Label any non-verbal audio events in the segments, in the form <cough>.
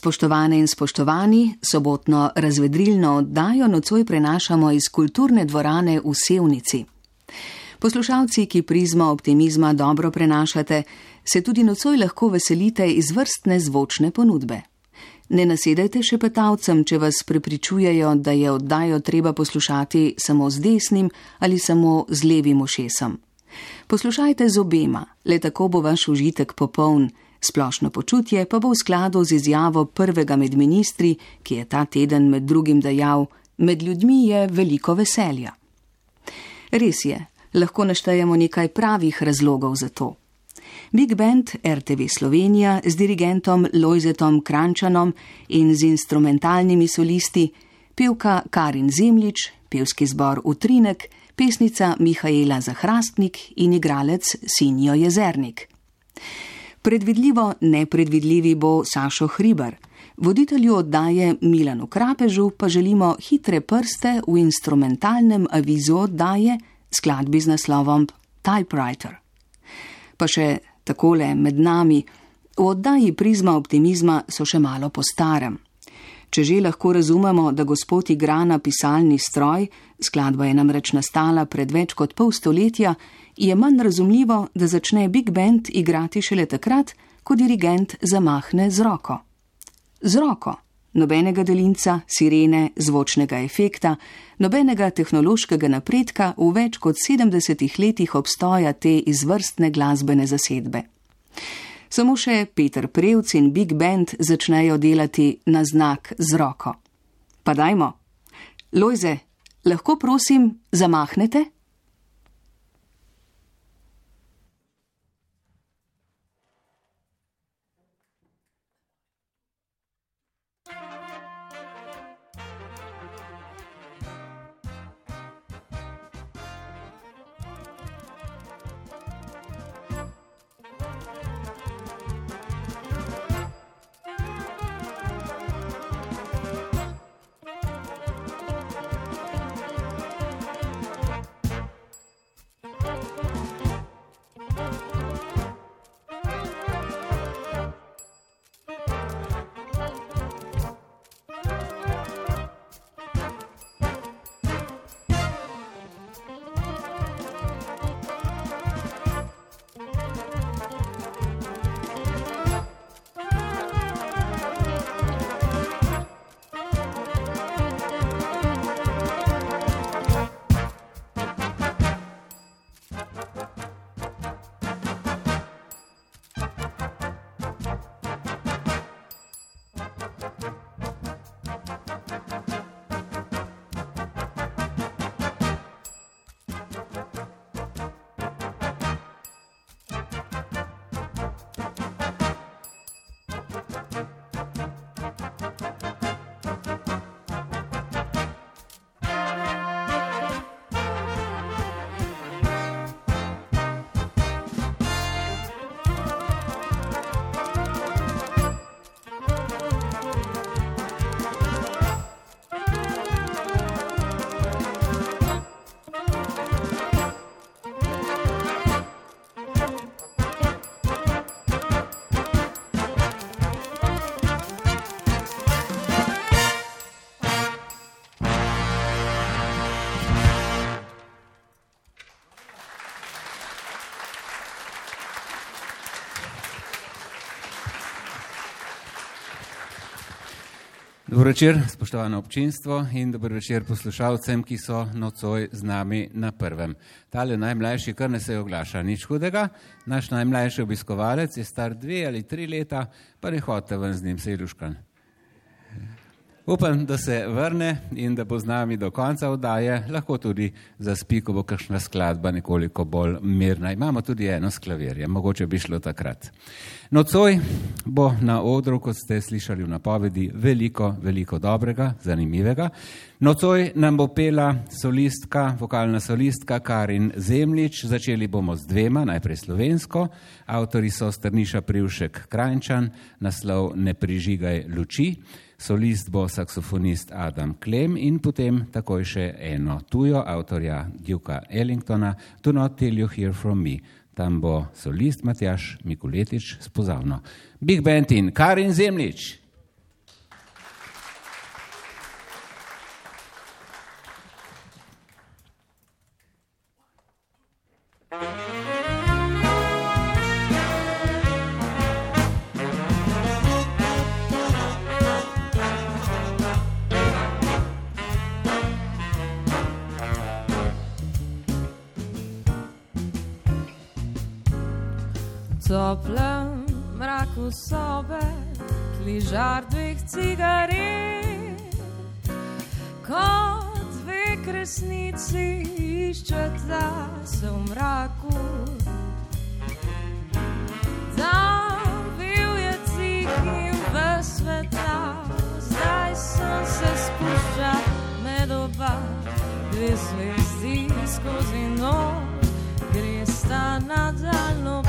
Spoštovane in spoštovani, sobotno razvedrilno oddajo nocoj prenašamo iz kulturne dvorane v Sevnici. Poslušalci, ki prizmo optimizma dobro prenašate, se tudi nocoj lahko veselite izvrstne zvočne ponudbe. Ne nasedajte še petavcem, če vas prepričujejo, da je oddajo treba poslušati samo z desnim ali samo z levim ušesom. Poslušajte z obema, le tako bo vaš užitek popoln. Splošno počutje pa bo v skladu z izjavo prvega med ministri, ki je ta teden med drugim dejal: Med ljudmi je veliko veselja. Res je, lahko naštejemo nekaj pravih razlogov za to. Big Band RTV Slovenija z dirigentom Lojzetom Krančanom in z instrumentalnimi solisti, pevka Karin Zemlič, pevski zbor Utrinek, pesnica Mihajla Zahrastnik in igralec Sinjo Jezernik. Predvidljivo nepredvidljivi bo Sašo Hribar. Voditelju oddaje Milanu Krapežu pa želimo hitre prste v instrumentalnem avizu oddaje skladbi z naslovom Typewriter. Pa še takole med nami, v oddaji prizma optimizma so še malo po starem. Če že lahko razumemo, da gospod igra na pisalni stroj, skladba je namreč nastala pred več kot pol stoletja, je manj razumljivo, da začne Big Band igrati šele takrat, ko dirigent zamahne z roko. Z roko. Nobenega delinca, sirene, zvočnega efekta, nobenega tehnološkega napredka v več kot 70 letih obstoja te izvrstne glasbene zasedbe. Samo še Peter Prevc in Big Band začnejo delati na znak z roko. Pa dajmo. Lojze, lahko prosim, zamahnete? Dobro večer, spoštovano občinstvo in dobro večer poslušalcem, ki so nocoj z nami na prvem. Tale najmlajši kar ne se oglaša, nič hudega. Naš najmlajši obiskovalec je star dve ali tri leta, pa ne hote ven z njim, se iluškan. Upam, da se vrne in da bo z nami do konca oddaje, lahko tudi zaspi, ko bo kakšna skladba nekoliko bolj mirna. Imamo tudi eno sklavirje, mogoče bi šlo takrat. Nocoj bo na odru, kot ste slišali v napovedi, veliko, veliko dobrega, zanimivega. Nocoj nam bo pela solistka, vokalna solistka Karin Zemlič. Začeli bomo z dvema, najprej slovensko. Avtori so Strniša Privšek Krajčan, naslov Ne prižigaj luči solist bo saksofonist Adam Klem in potem takoj še eno tujo avtorja Duka Ellingtona, To Not Till You Hear From Me. Tam bo solist Matjaš Mikuletič spozavno. Big Band in Karin Zemlič. Toplem mraku sobe, kližar dveh cigaret. Kot dve kresnici iščeta se v mraku. Tam bil je cikim v sveta, zdaj sem se spušča med oba, dve zvezdi skozi noč, gre sta nadaljno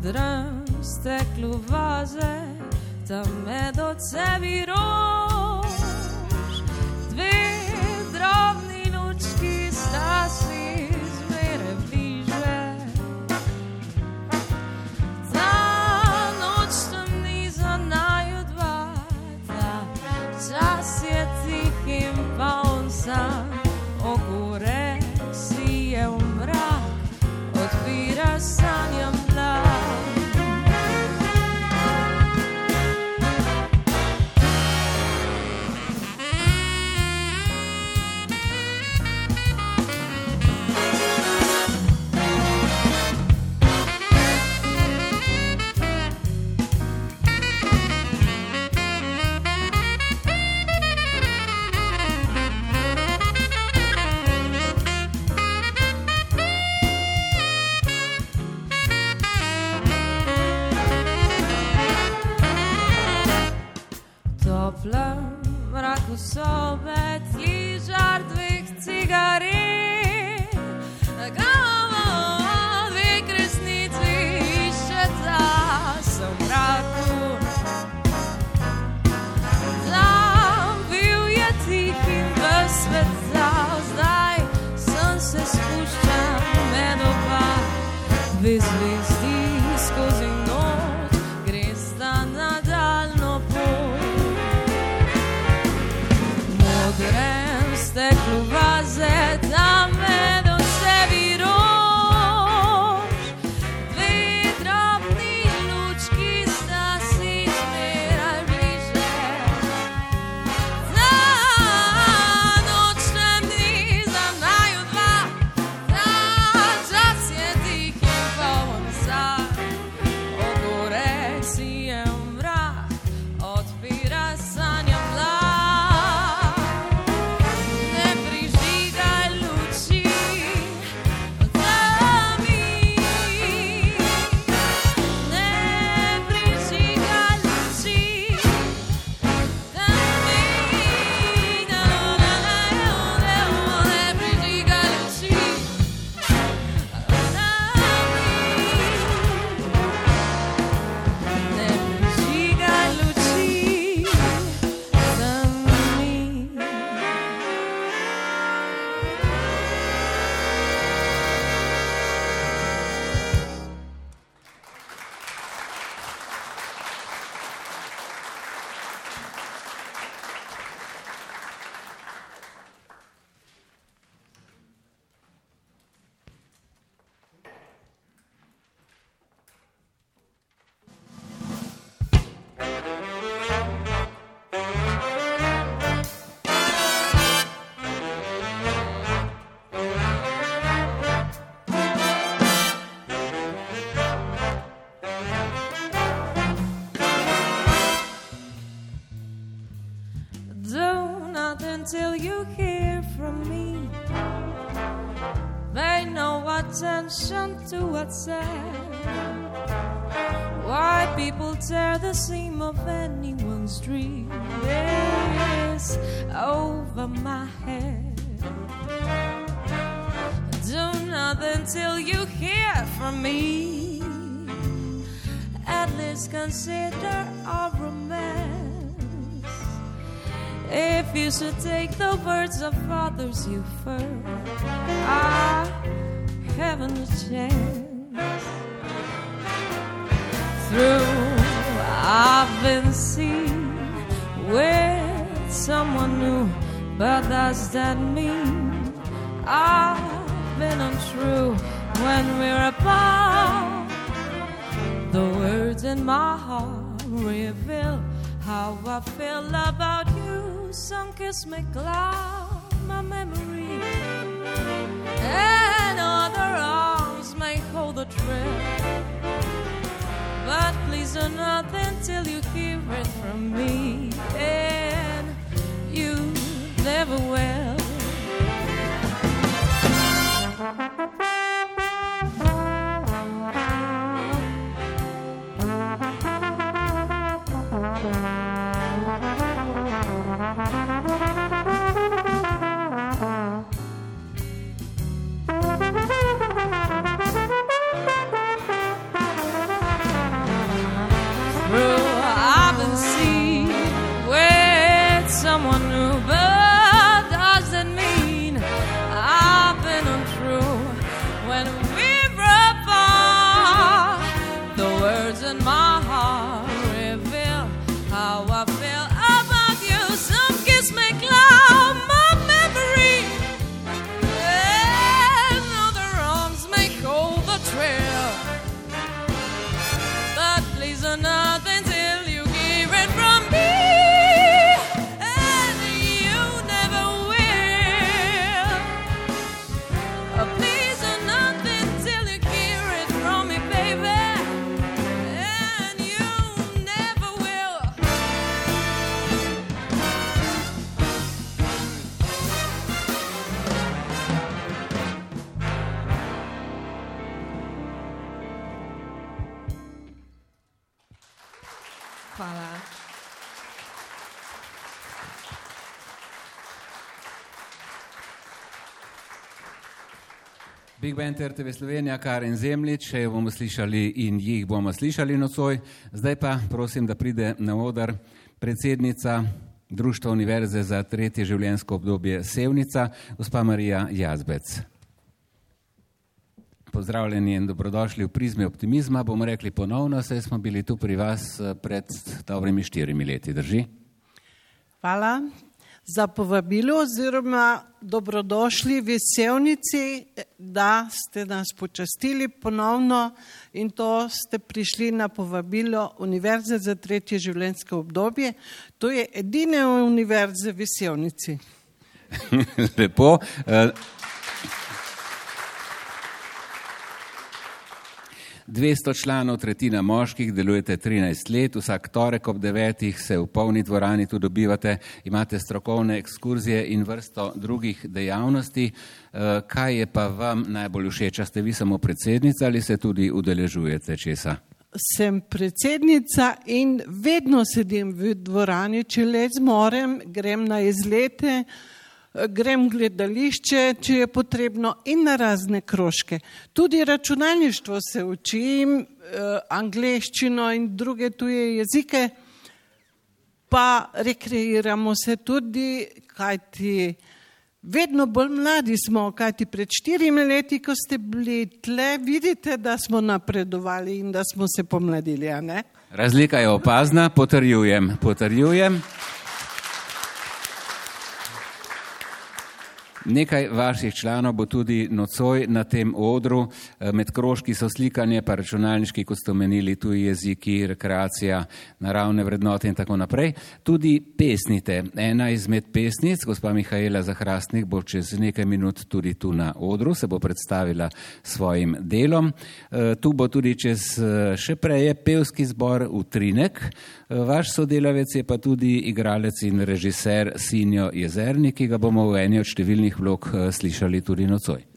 modrem steklu vaze, tam med od sebi rož. The words of others you ah, heard, I haven't a chance. Through I've been seen with someone new, but does that mean I've been untrue when we're apart. The words in my heart reveal how I feel about you. Kiss me cloud my memory, and other arms may hold the trail. But please do nothing till you hear it from me, Band RTV Slovenija, Karen Zemljič, še jo bomo slišali in jih bomo slišali nocoj. Zdaj pa prosim, da pride na odr predsednica Društva Univerze za tretje življenjsko obdobje Sevnica, gospa Marija Jazbec. Pozdravljeni in dobrodošli v prizme optimizma. Bomo rekli ponovno, saj smo bili tu pri vas eh, pred dobrimi štirimi leti, drži? Hvala za povabilo oziroma dobrodošli v Sevnici, da ste nas počastili ponovno in to ste prišli na povabilo Univerze za tretje življenjsko obdobje. To je edine univerze v Sevnici. <laughs> Lepo. 200 članov, tretjina moških, delujete 13 let, vsak torek ob 9. se v polni dvorani tu dobivate, imate strokovne ekskurzije in vrsto drugih dejavnosti. Eh, Kaj je pa vam najbolj všeč, ste vi samo predsednica ali se tudi udeležujete česa? Sem predsednica in vedno sedim v dvorani, če le zmorem, grem na izlete, grem gledališče, če je potrebno, in na razne krožke. Tudi računalništvo se učim, eh, angleščino in druge tuje jezike, pa rekreiramo se tudi, kajti vedno bolj mladi smo, kajti pred štirimi leti, ko ste bili tle, vidite, da smo napredovali in da smo se pomladili? Razlika je opazna, potrjujem. potrjujem. Nekaj vaših članov bo tudi nocoj na tem odru, eh, med krožki so slikanje, pa računalniški, kot ste omenili, tuji jeziki, rekreacija, naravne vrednote in tako naprej. Tudi pesnite. Ena izmed pesnic, gospa Mihajla Zahrastnik, bo čez nekaj minut tudi tu na odru, se bo predstavila svojim delom. Eh, Tu bo tudi čez eh, še prej pevski zbor Utrinek. Vaš sodelavec je pa tudi igralec in režiser Sinjo Jezernik, ki ga bomo v eni od številnih vlog eh, slišali tudi nocoj.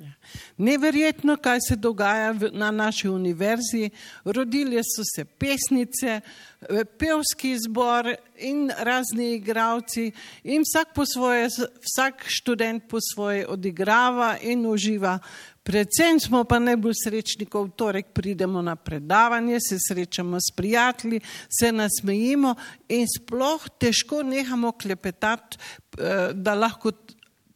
Neverjetno, kaj se dogaja na naši univerzi. Rodile so se pesnice, eh, pevski zbor in razni igravci in vsak svoje, vsak študent po svoje odigrava in uživa. Predvsem smo pa najbolj srečni, ko v torek pridemo na predavanje, se srečamo s prijatelji, se nasmejimo in sploh težko nehamo klepetati, eh, da lahko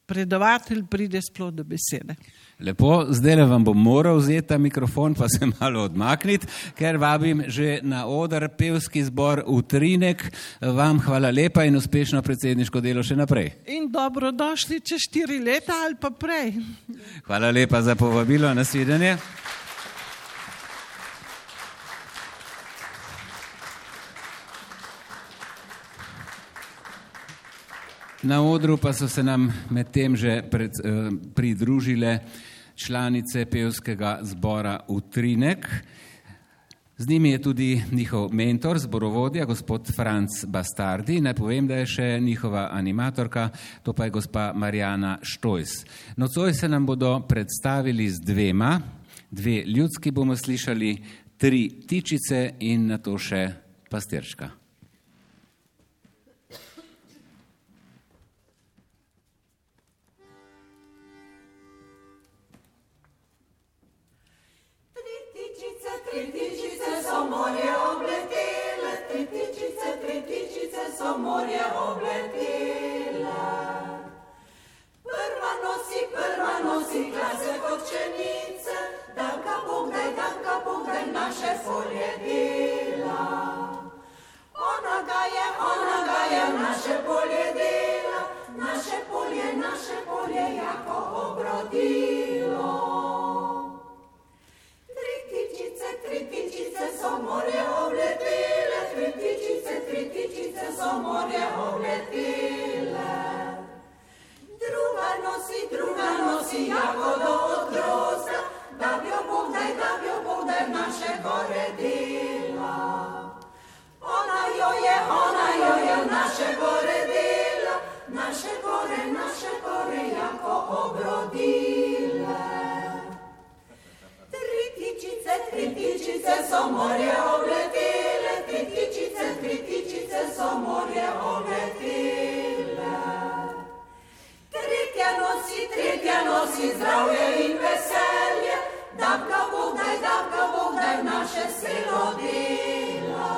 predavatelj pride sploh do besede. Lepo, zdaj le vam bom moral vzeti ta mikrofon, pa se malo odmakniti, ker vabim že na odr pevski zbor Utrinek. Vam hvala lepa in uspešno predsedniško delo še naprej. In dobrodošli čez štiri leta ali pa prej. Hvala lepa za povabilo, nasvidenje. Na odru pa so se nam medtem že pred, eh, pridružile članice pevskega zbora Utrinek. Z njimi je tudi njihov mentor, zborovodja, gospod Franc Bastardi. Naj povem, da je še njihova animatorka, to pa je gospa Marijana Štojs. Nocoj se nam bodo predstavili z dvema, dve ljudski bomo slišali, tri tičice in na to še pastirčka. Polje dela. Ona ga je, ona ga je v naše polje dela, naše polje, naše polje jako obrodilo. Tri tičice, tri tičice so morje obletele, tri tičice, tri tičice so morje obletele. Druga nosi, druga nosi jagodo od grozda, da bi jo Bog daj, da bi jo Bog daj v naše gore dela. Ona jo je, ona jo je v naše gore dela, naše gore, naše gore jako obrodile. Tri tičice, tri tičice so morje obletele, tri tičice, tri tičice so morje obletele. Tretja nosi, tretja nosi zdravje in veselje, da ga Bog daj, da ga Bog daj naše selo dela.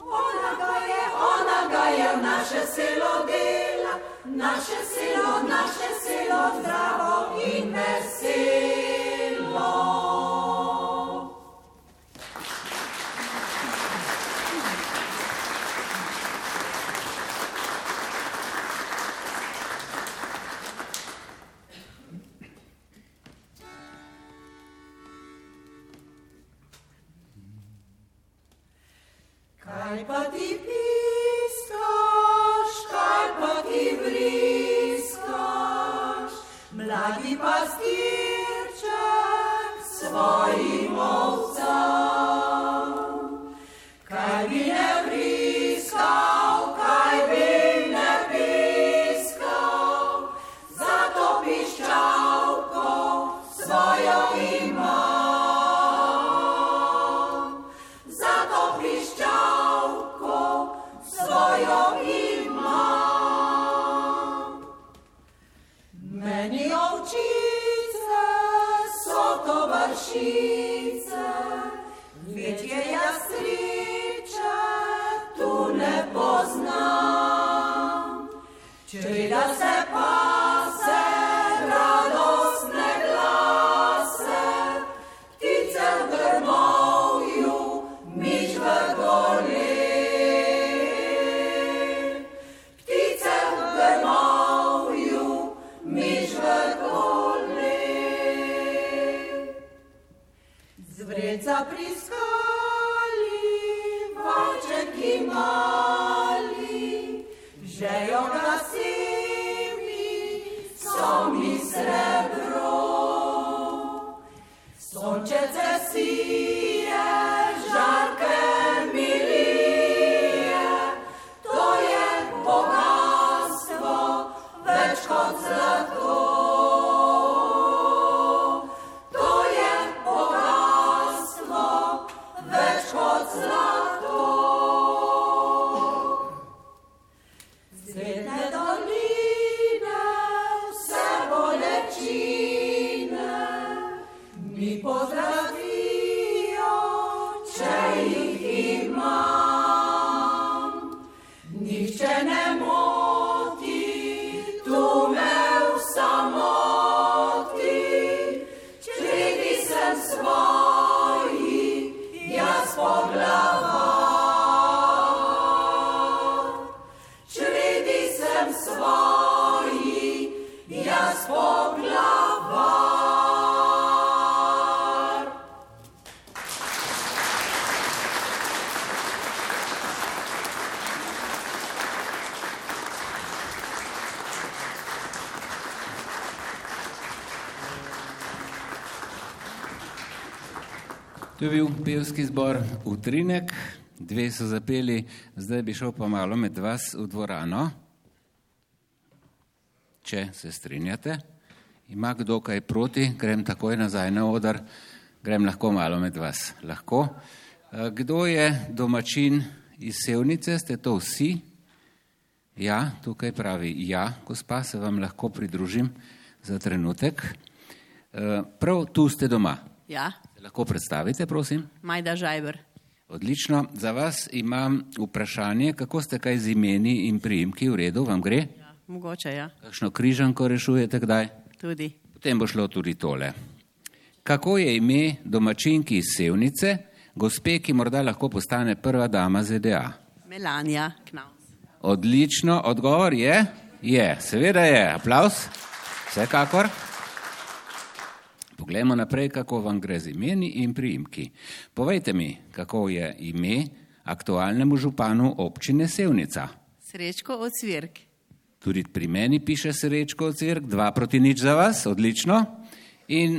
Ona ga je, ona ga je naše selo dela, naše selo, naše selo zdravo in veselo. Kaj pa ti piskaš, kaj pa ti vriskaš, mladi pastirček svojim ovcam. To je bil pevski zbor Utrinek, dve so zapeli, zdaj bi šel pa malo med vas v dvorano. Če se strinjate, ima kdo kaj proti, grem takoj nazaj na odar, grem lahko malo med vas. Lahko. Eh, Kdo je domačin iz Sevnice, ste to vsi? Ja, tukaj pravi ja, gospa, se vam lahko pridružim za trenutek. Eh, Prav tu ste doma. Ja, lahko predstavite, prosim? Majda Žajber. Odlično. Za vas imam vprašanje, kako ste kaj z imeni in priimki, v redu, vam gre? Ja, mogoče, ja, Kakšno križanko rešujete kdaj? tudi. Potem bo šlo tudi tole. Kako je ime domačinki iz Sevnice, gospe, ki morda lahko postane prva dama ZDA? Melania Knaus. Odlično, odgovor je, je, seveda je, aplaus, vsekakor. Poglejmo naprej, kako vam gre z imeni in priimki. Povejte mi, kako je ime aktualnemu županu občine Sevnica. Srečko od Svirk. Tudi pri meni piše Srečko Cirk, dva proti nič za vas, odlično. In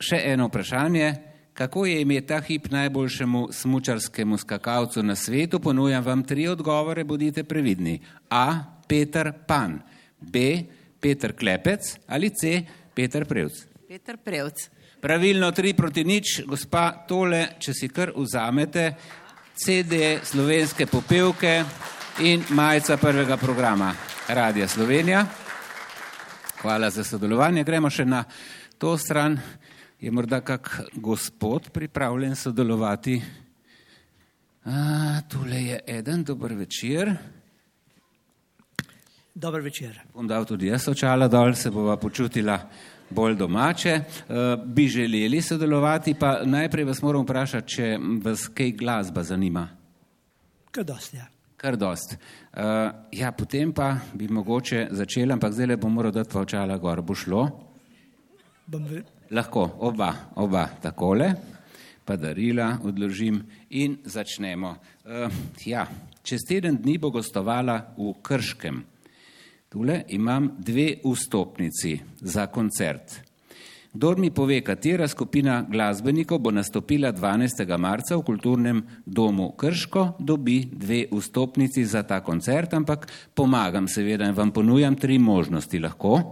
še eno vprašanje, kako je ime ta hip najboljšemu smučarskemu skakalcu na svetu? Ponujam vam tri odgovore, bodite previdni. A. Peter Pan, B. Peter Klepec ali C. Peter Prevc. Peter Prevc. Pravilno, tri proti nič, gospa, tole, če si kar vzamete, CD slovenske popevke in majica prvega programa Radia Slovenija. Hvala za sodelovanje. Gremo še na to stran. Je morda kak gospod pripravljen sodelovati? A, tule je eden, dober večer. Dober večer. Bom dal tudi jaz očala dol, se bova počutila bolj domače. E, bi želeli sodelovati, pa najprej vas moram vprašati, če vas kaj glasba zanima. Kaj dosti je? Kar dost. Uh, ja, potem pa bi mogoče začela, ampak zdaj le bom moral dati očala gor. Bo šlo? Bom ve- Lahko, oba, oba takole, pa darila odložim in začnemo. Uh, ja, čez teden dni bo gostovala v Krškem. Tule imam dve vstopnici za koncert. Kdor mi pove, katera skupina glasbenikov bo nastopila 12. marca v kulturnem domu Krško, dobi dve vstopnici za ta koncert, ampak pomagam seveda in vam ponujam tri možnosti lahko.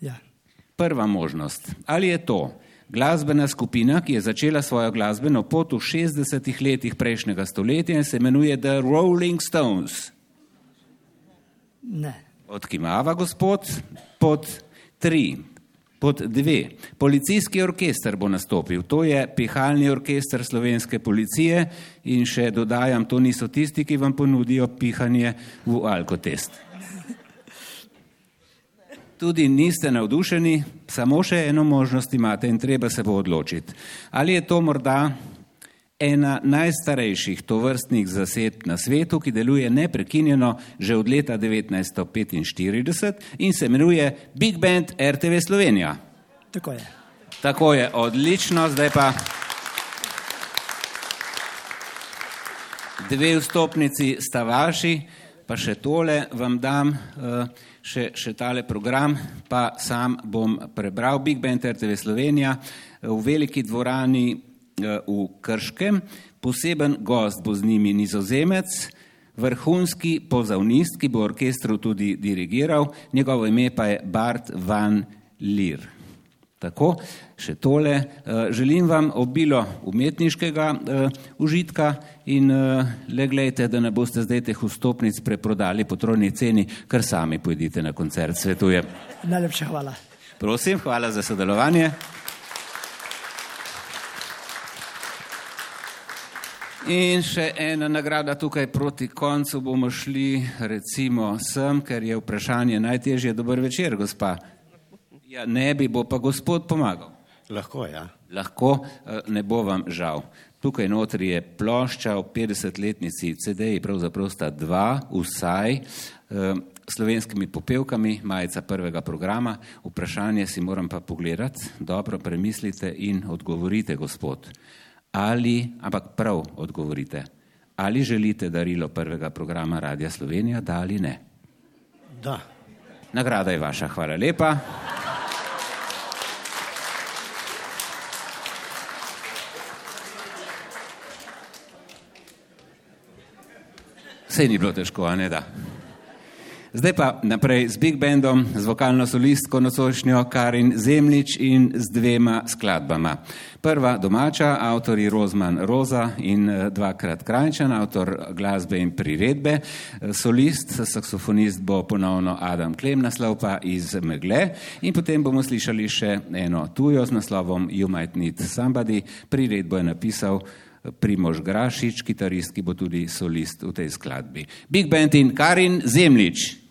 Ja. Prva možnost. Ali je to glasbena skupina, ki je začela svojo glasbeno pot v 60 letih prejšnjega stoletja in se imenuje The Rolling Stones? Ne. Odkimava gospod pod tri, pod dve. Policijski orkester bo nastopil, to je pihalni orkester slovenske policije in še dodajam, to niso tisti, ki vam ponudijo pihanje v alkotest. Tudi niste navdušeni, samo še eno možnost imate in treba se bo odločiti. Ali je to morda ena najstarejših tovrstnih zasedb na svetu, ki deluje neprekinjeno že od leta 1945 in se imenuje Big Band RTV Slovenija. Tako je. Tako je, odlično, zdaj pa dve vstopnici sta vaši, pa še tole vam dam, eh, še, še tale program, pa sam bom prebral Big Band RTV Slovenija v veliki dvorani v Krškem. Poseben gost bo z njimi nizozemec, vrhunski pozavnist, ki bo orkestru tudi dirigiral, njegovo ime pa je Bart van Leer. Tako, še tole. Eh, Želim vam obilo umetniškega uh, užitka in le gledajte, da ne boste zdaj teh vstopnic preprodali po trojni ceni, kar sami pojdite na koncert, svetujem. Najlepša hvala. Prosim, hvala za sodelovanje. In še ena nagrada tukaj proti koncu bomo šli recimo sem, ker je vprašanje najtežje. Dober večer, gospa. Ja, ne bi, bo pa gospod pomagal. Lahko, ja. Lahko, eh, ne bo vam žal. Tukaj notri je plošča o 50-letnici CD-ji, pravzaprav sta dva, vsaj, eh, slovenskimi popevkami, majica prvega programa. Vprašanje si moram pa pogledati, dobro premislite in odgovorite, gospod ali, ampak prav odgovorite, ali želite darilo prvega programa Radia Slovenija, da ali ne? Da. Nagrada je vaša, hvala lepa. Sej ni bilo težko, a ne da. Zdaj pa naprej z Big Bandom, z vokalno solistko nocošnjo Karin Zemlič in z dvema skladbama. Prva domača, avtori Rozman Roza in eh, dvakrat Krajčan, avtor glasbe in priredbe. Eh, solist, saksofonist bo ponovno Adam Klem, naslov pa iz Megle. In potem bomo slišali še eno tujo z naslovom You Might Need Somebody. Priredbo je napisal eh, Primož Grašič, kitarist, ki bo tudi solist v tej skladbi. Big Band in Karin Zemlič.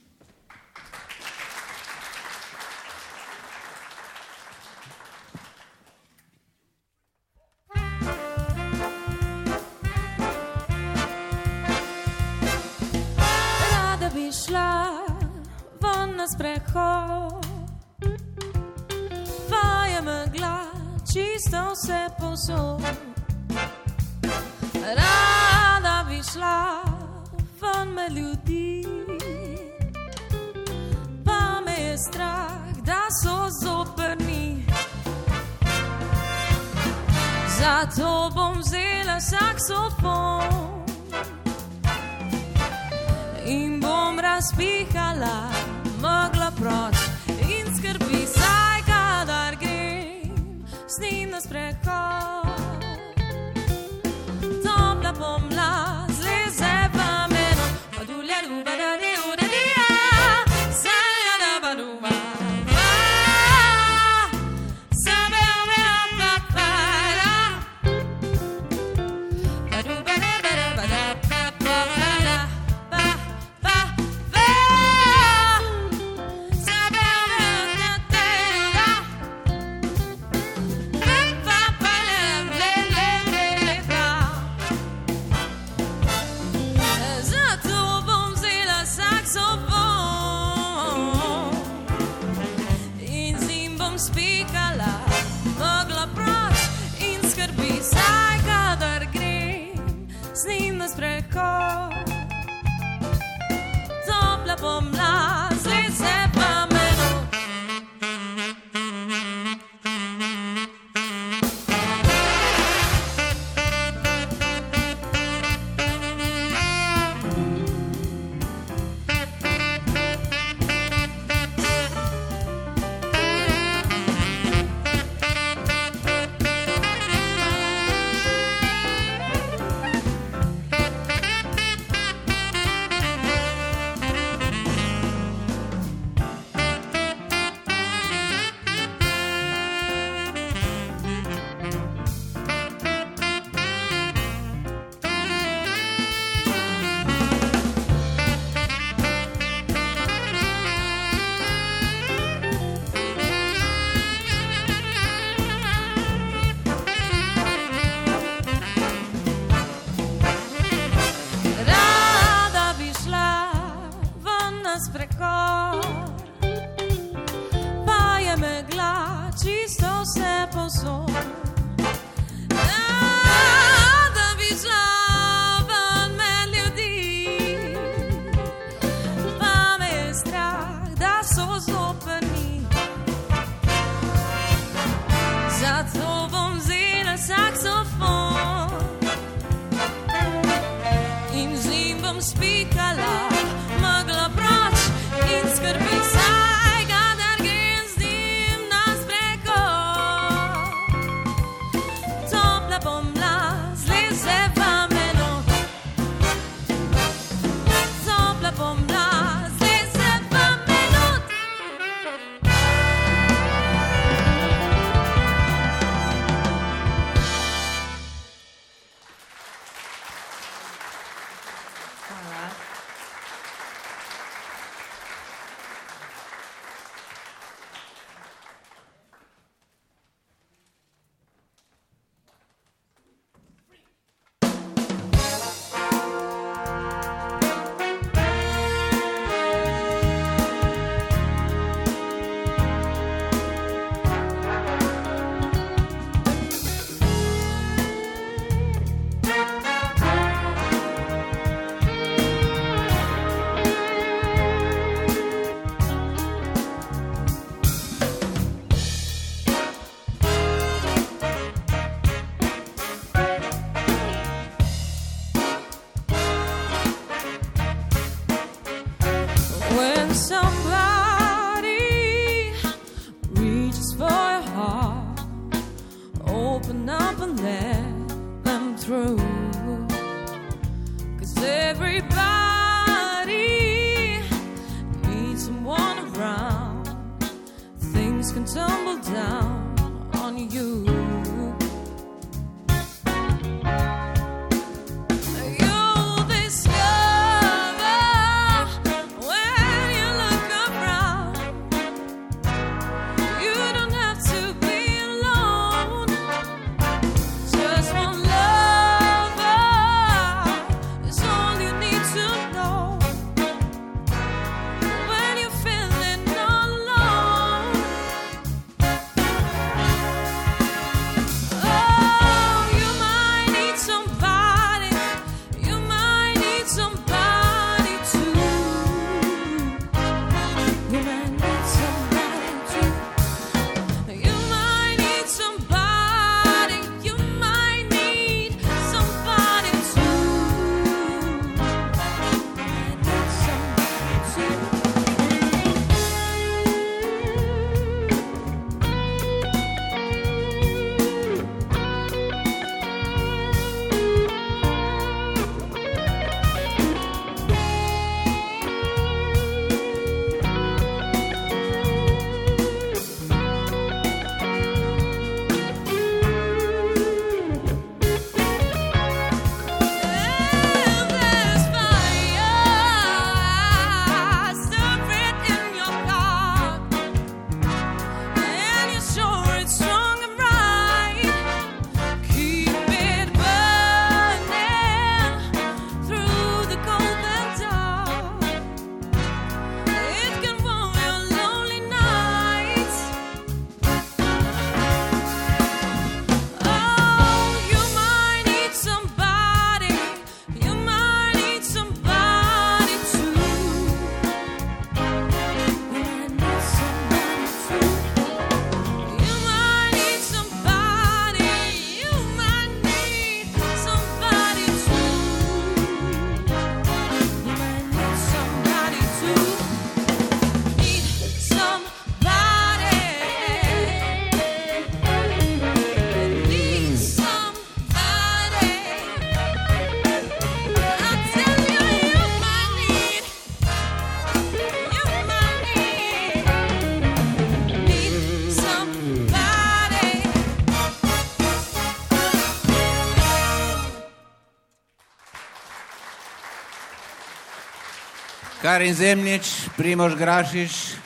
Karin Zemljič, Primož Grašiš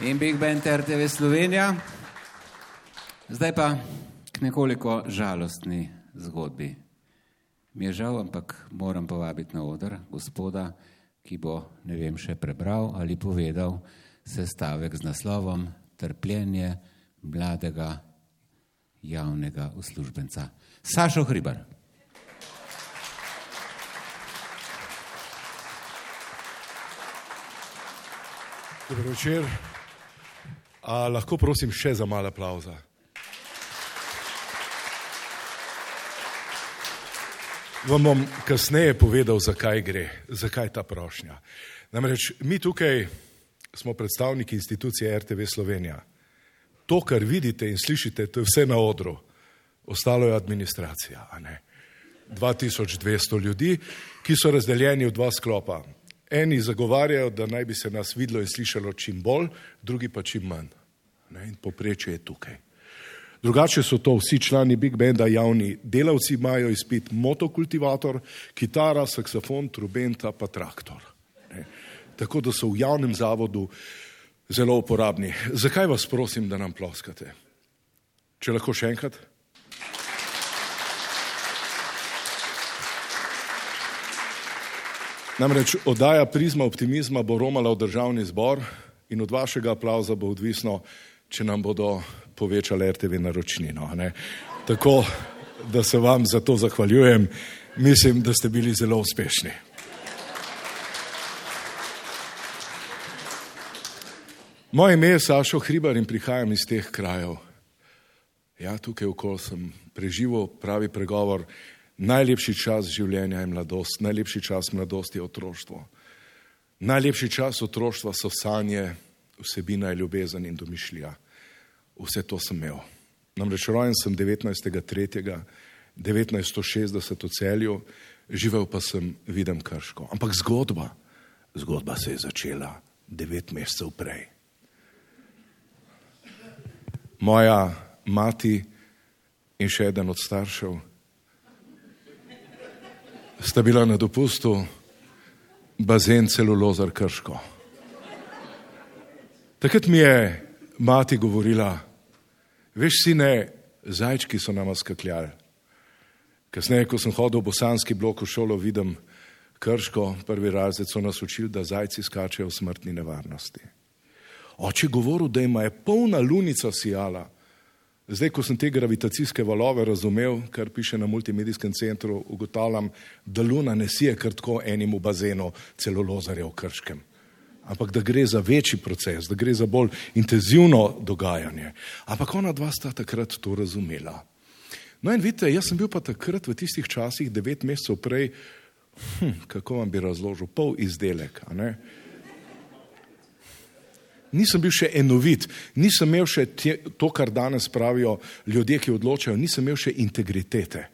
in Big Band RTV Slovenija. Zdaj pa k nekoliko žalostni zgodbi. Mi je žal, ampak moram povabiti na oder gospoda, ki bo, ne vem, še prebral ali povedal sestavek z naslovom Trpljenje mladega javnega uslužbenca. Sašo Hribar. Dobro večer. A, lahko prosim še za malo aplauza. Vam bom kasneje povedal, zakaj gre, zakaj ta prošnja. Namreč mi tukaj smo predstavniki institucije RTV Slovenija. To, kar vidite in slišite, to je vse na odru. Ostalo je administracija. a ne. 2200 ljudi, ki so razdeljeni v dva sklopa. Eni zagovarjajo, da naj bi se nas videlo in slišalo čim bolj, drugi pa čim manj. Ne, in poprečje je tukaj. Drugače so to vsi člani Big Benda, javni delavci imajo izpit motokultivator, kitara, saksofon, trubenta pa traktor. Ne. Tako da so v javnem zavodu zelo uporabni. Zakaj vas prosim, da nam ploskate? Če lahko še enkrat? Namreč oddaja Prizma optimizma bo romala v državni zbor in od vašega aplauza bo odvisno, če nam bodo povečali RTV naročnino. ne. Tako da se vam za to zahvaljujem. Mislim, da ste bili zelo uspešni. Moje ime je Sašo Hribar in prihajam iz teh krajev. Ja, tukaj okoli sem preživel pravi pregovor, najlepši čas življenja je mladost, najlepši čas mladosti je otroštvo. Najlepši čas otroštva so sanje, vsebina je ljubezen in domišljija. Vse to sem imel. Namreč rojen sem 19.3.1960 v celju, živel pa sem videm krško. Ampak zgodba, zgodba se je začela devet mesecev prej. Moja mati in še eden od staršev sta bila na dopustu bazen celulozar krško. Takrat mi je mati govorila, veš, sine, zajčki so nama skakljali. Kasneje, ko sem hodil v bosanski blok v šolo, vidim krško, prvi razred so nas učili, da zajci skačejo v smrtni nevarnosti. Oče govoril, da ima je polna lunica sijala. Zdaj, ko sem te gravitacijske valove razumel, kar piše na multimedijskem centru, ugotavljam, da luna ne sije kar tako enim v bazenu celulozarja v krškem. Ampak da gre za večji proces, da gre za bolj intenzivno dogajanje. Ampak ona dva sta takrat to razumela. No in vidite, jaz sem bil pa takrat v tistih časih, devet mesecev prej, hm, kako vam bi razložil, pol izdelek. Nisem bil še enovit, nisem imel še te, to, kar danes pravijo ljudje, ki odločajo, nisem imel še integritete.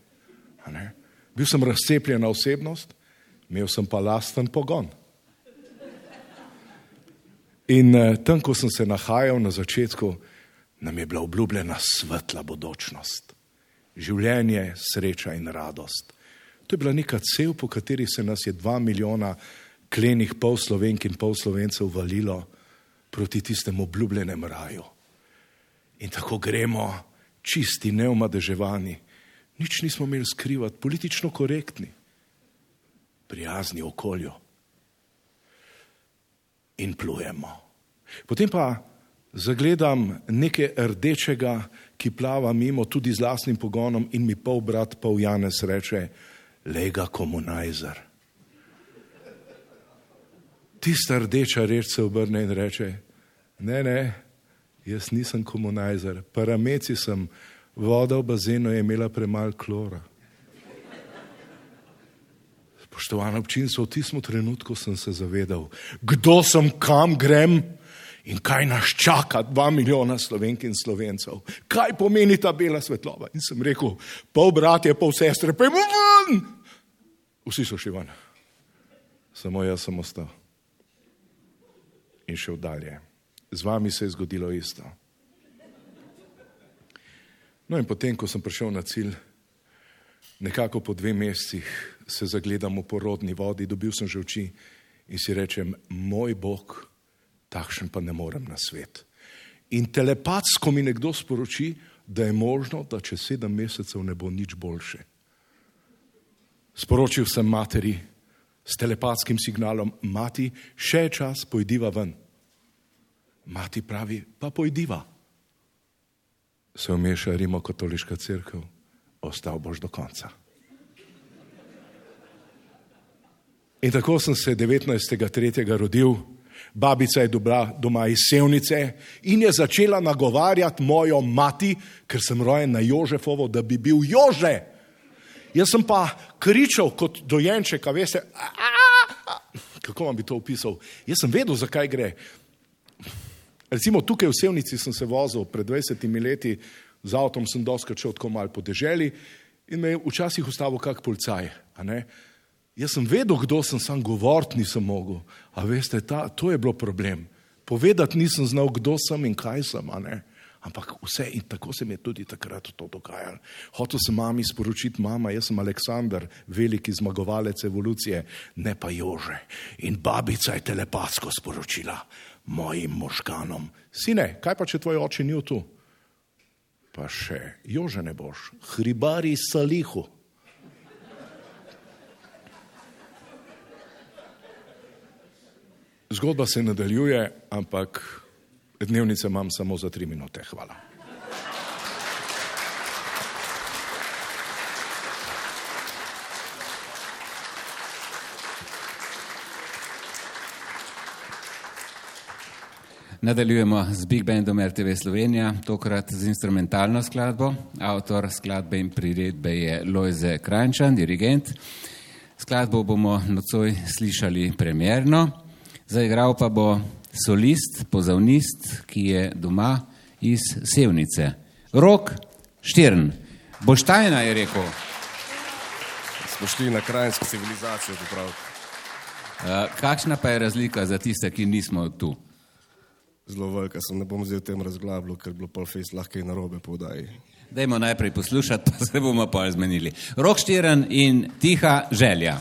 Bil sem razcepljena osebnost, imel sem pa lasten pogon. In eh, tam, ko sem se nahajal na začetku, nam je bila obljubljena svetla bodočnost, življenje, sreča in radost. To je bila neka cev, po kateri se nas je dva milijona klenih pol slovenk in pol slovencev valilo proti tistemu obljubljenem raju. In tako gremo, čisti, neomadeževani, nič nismo imeli skrivati, politično korektni, prijazni okolju in plujemo. Potem pa zagledam nekaj rdečega, ki plava mimo tudi z lastnim pogonom in mi pol brat, pol Janez reče, lega komunajzer. Tista rdeča reč se obrne in reče, ne, ne, jaz nisem komunajzer, parameci sem, voda v bazenu je imela premalo klora. Spoštovano občinstvo, v tistem trenutku sem se zavedal, kdo sem, kam grem in kaj nas čaka, dva milijona slovenk in slovencev. Kaj pomeni ta bela svetlova? In sem rekel, pol bratje, pol sestre, pojmo ven! Vsi so šli ven. Samo jaz sem ostal. In šel dalje. Z vami se je zgodilo isto. No in potem, ko sem prišel na cilj, nekako po dveh mesecih se zagledam v porodni vodi, dobil sem že oči in si rečem, moj Bog, takšen pa ne morem na svet. In telepatsko mi nekdo sporoči, da je možno, da čez sedem mesecev ne bo nič boljše. Sporočil sem materi s telepatskim signalom, mati, še čas, pojdiva ven. Mati pravi, pa pojdiva. Se umeša Rimokatoliška crkva, ostal boš do konca. In tako sem se 19.3. rodil, babica je dobila doma iz Sevnice in je začela nagovarjati mojo mati, ker sem rojen na Jožefovo, da bi bil Jože. Jaz sem pa kričal kot dojenček, veste, a, a, a. kako vam bi to opisal. Jaz sem vedel, zakaj gre. Recimo tukaj v Sevnici sem se vozil pred 20 leti, z avtom sem doskrat šel tako mal po deželi in me je včasih ustavil kak policaj. Jaz sem vedel, kdo sem, sam govoriti nisem mogel. A veste, ta, to je bilo problem. Povedati nisem znal, kdo sem in kaj sem, a ne. Ampak vse in tako se mi je tudi takrat to dogajalo. Hotel sem mami sporočiti, mama, jaz sem Aleksandr, veliki zmagovalec evolucije, ne pa Jože. In babica je telepatsko sporočila mojim možganom. Sine, kaj pa če tvoj oče ni tu? Pa še, Jože ne boš, hribari salihu. Zgodba se nadaljuje, ampak dnevnice imam samo za tri minute. Hvala. Nadaljujemo z Big Bandom RTV Slovenija, tokrat z instrumentalno skladbo. Avtor skladbe in priredbe je Lojze Krančan, dirigent. Skladbo bomo nocoj slišali premjerno. Zaigral pa bo solist, pozavnist, ki je doma iz Sevnice. Rok Štirn. Boštajna je rekel. Smo šli na krajinsko civilizacijo popraviti. Uh, kakšna pa je razlika za tiste, ki nismo tu? Zelo velika sem, ne bom zdaj o tem razglabljal, ker bi bilo pol fejs lahko in narobe podaji. Dajmo najprej poslušati, pa <laughs> se bomo pa zmenili. Rok Štiren in tiha želja.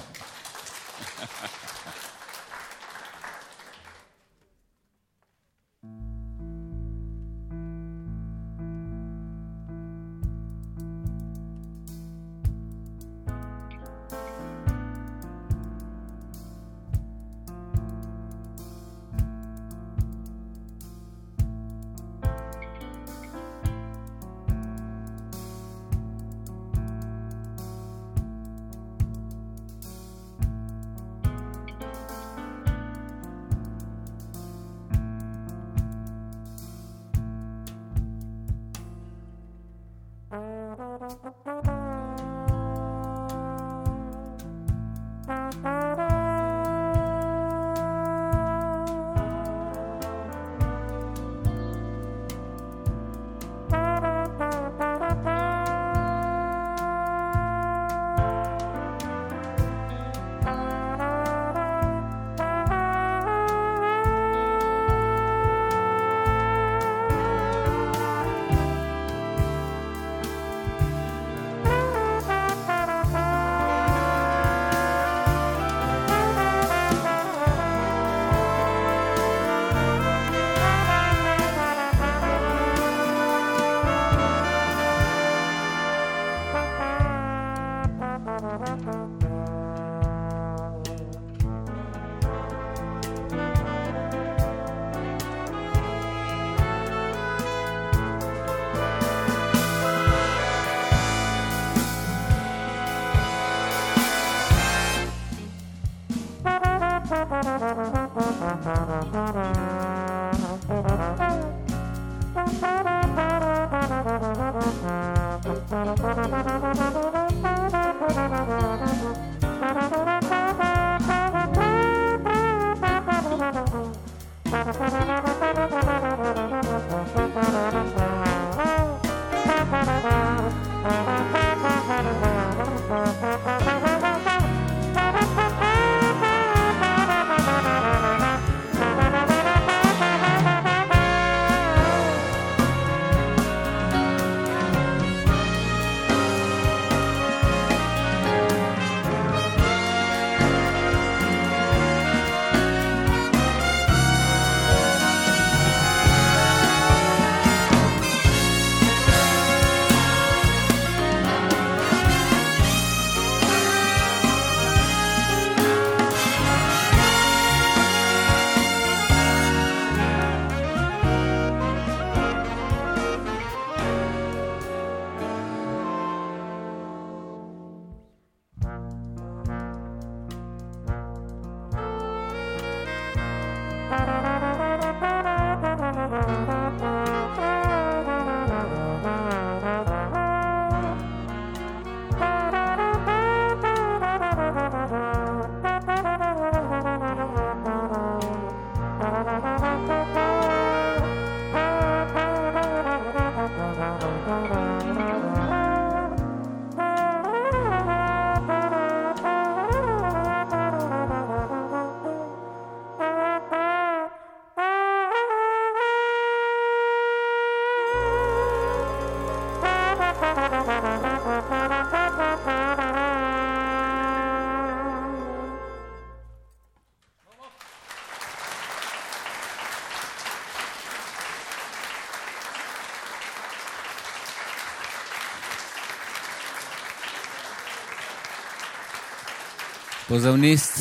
Pozavnist,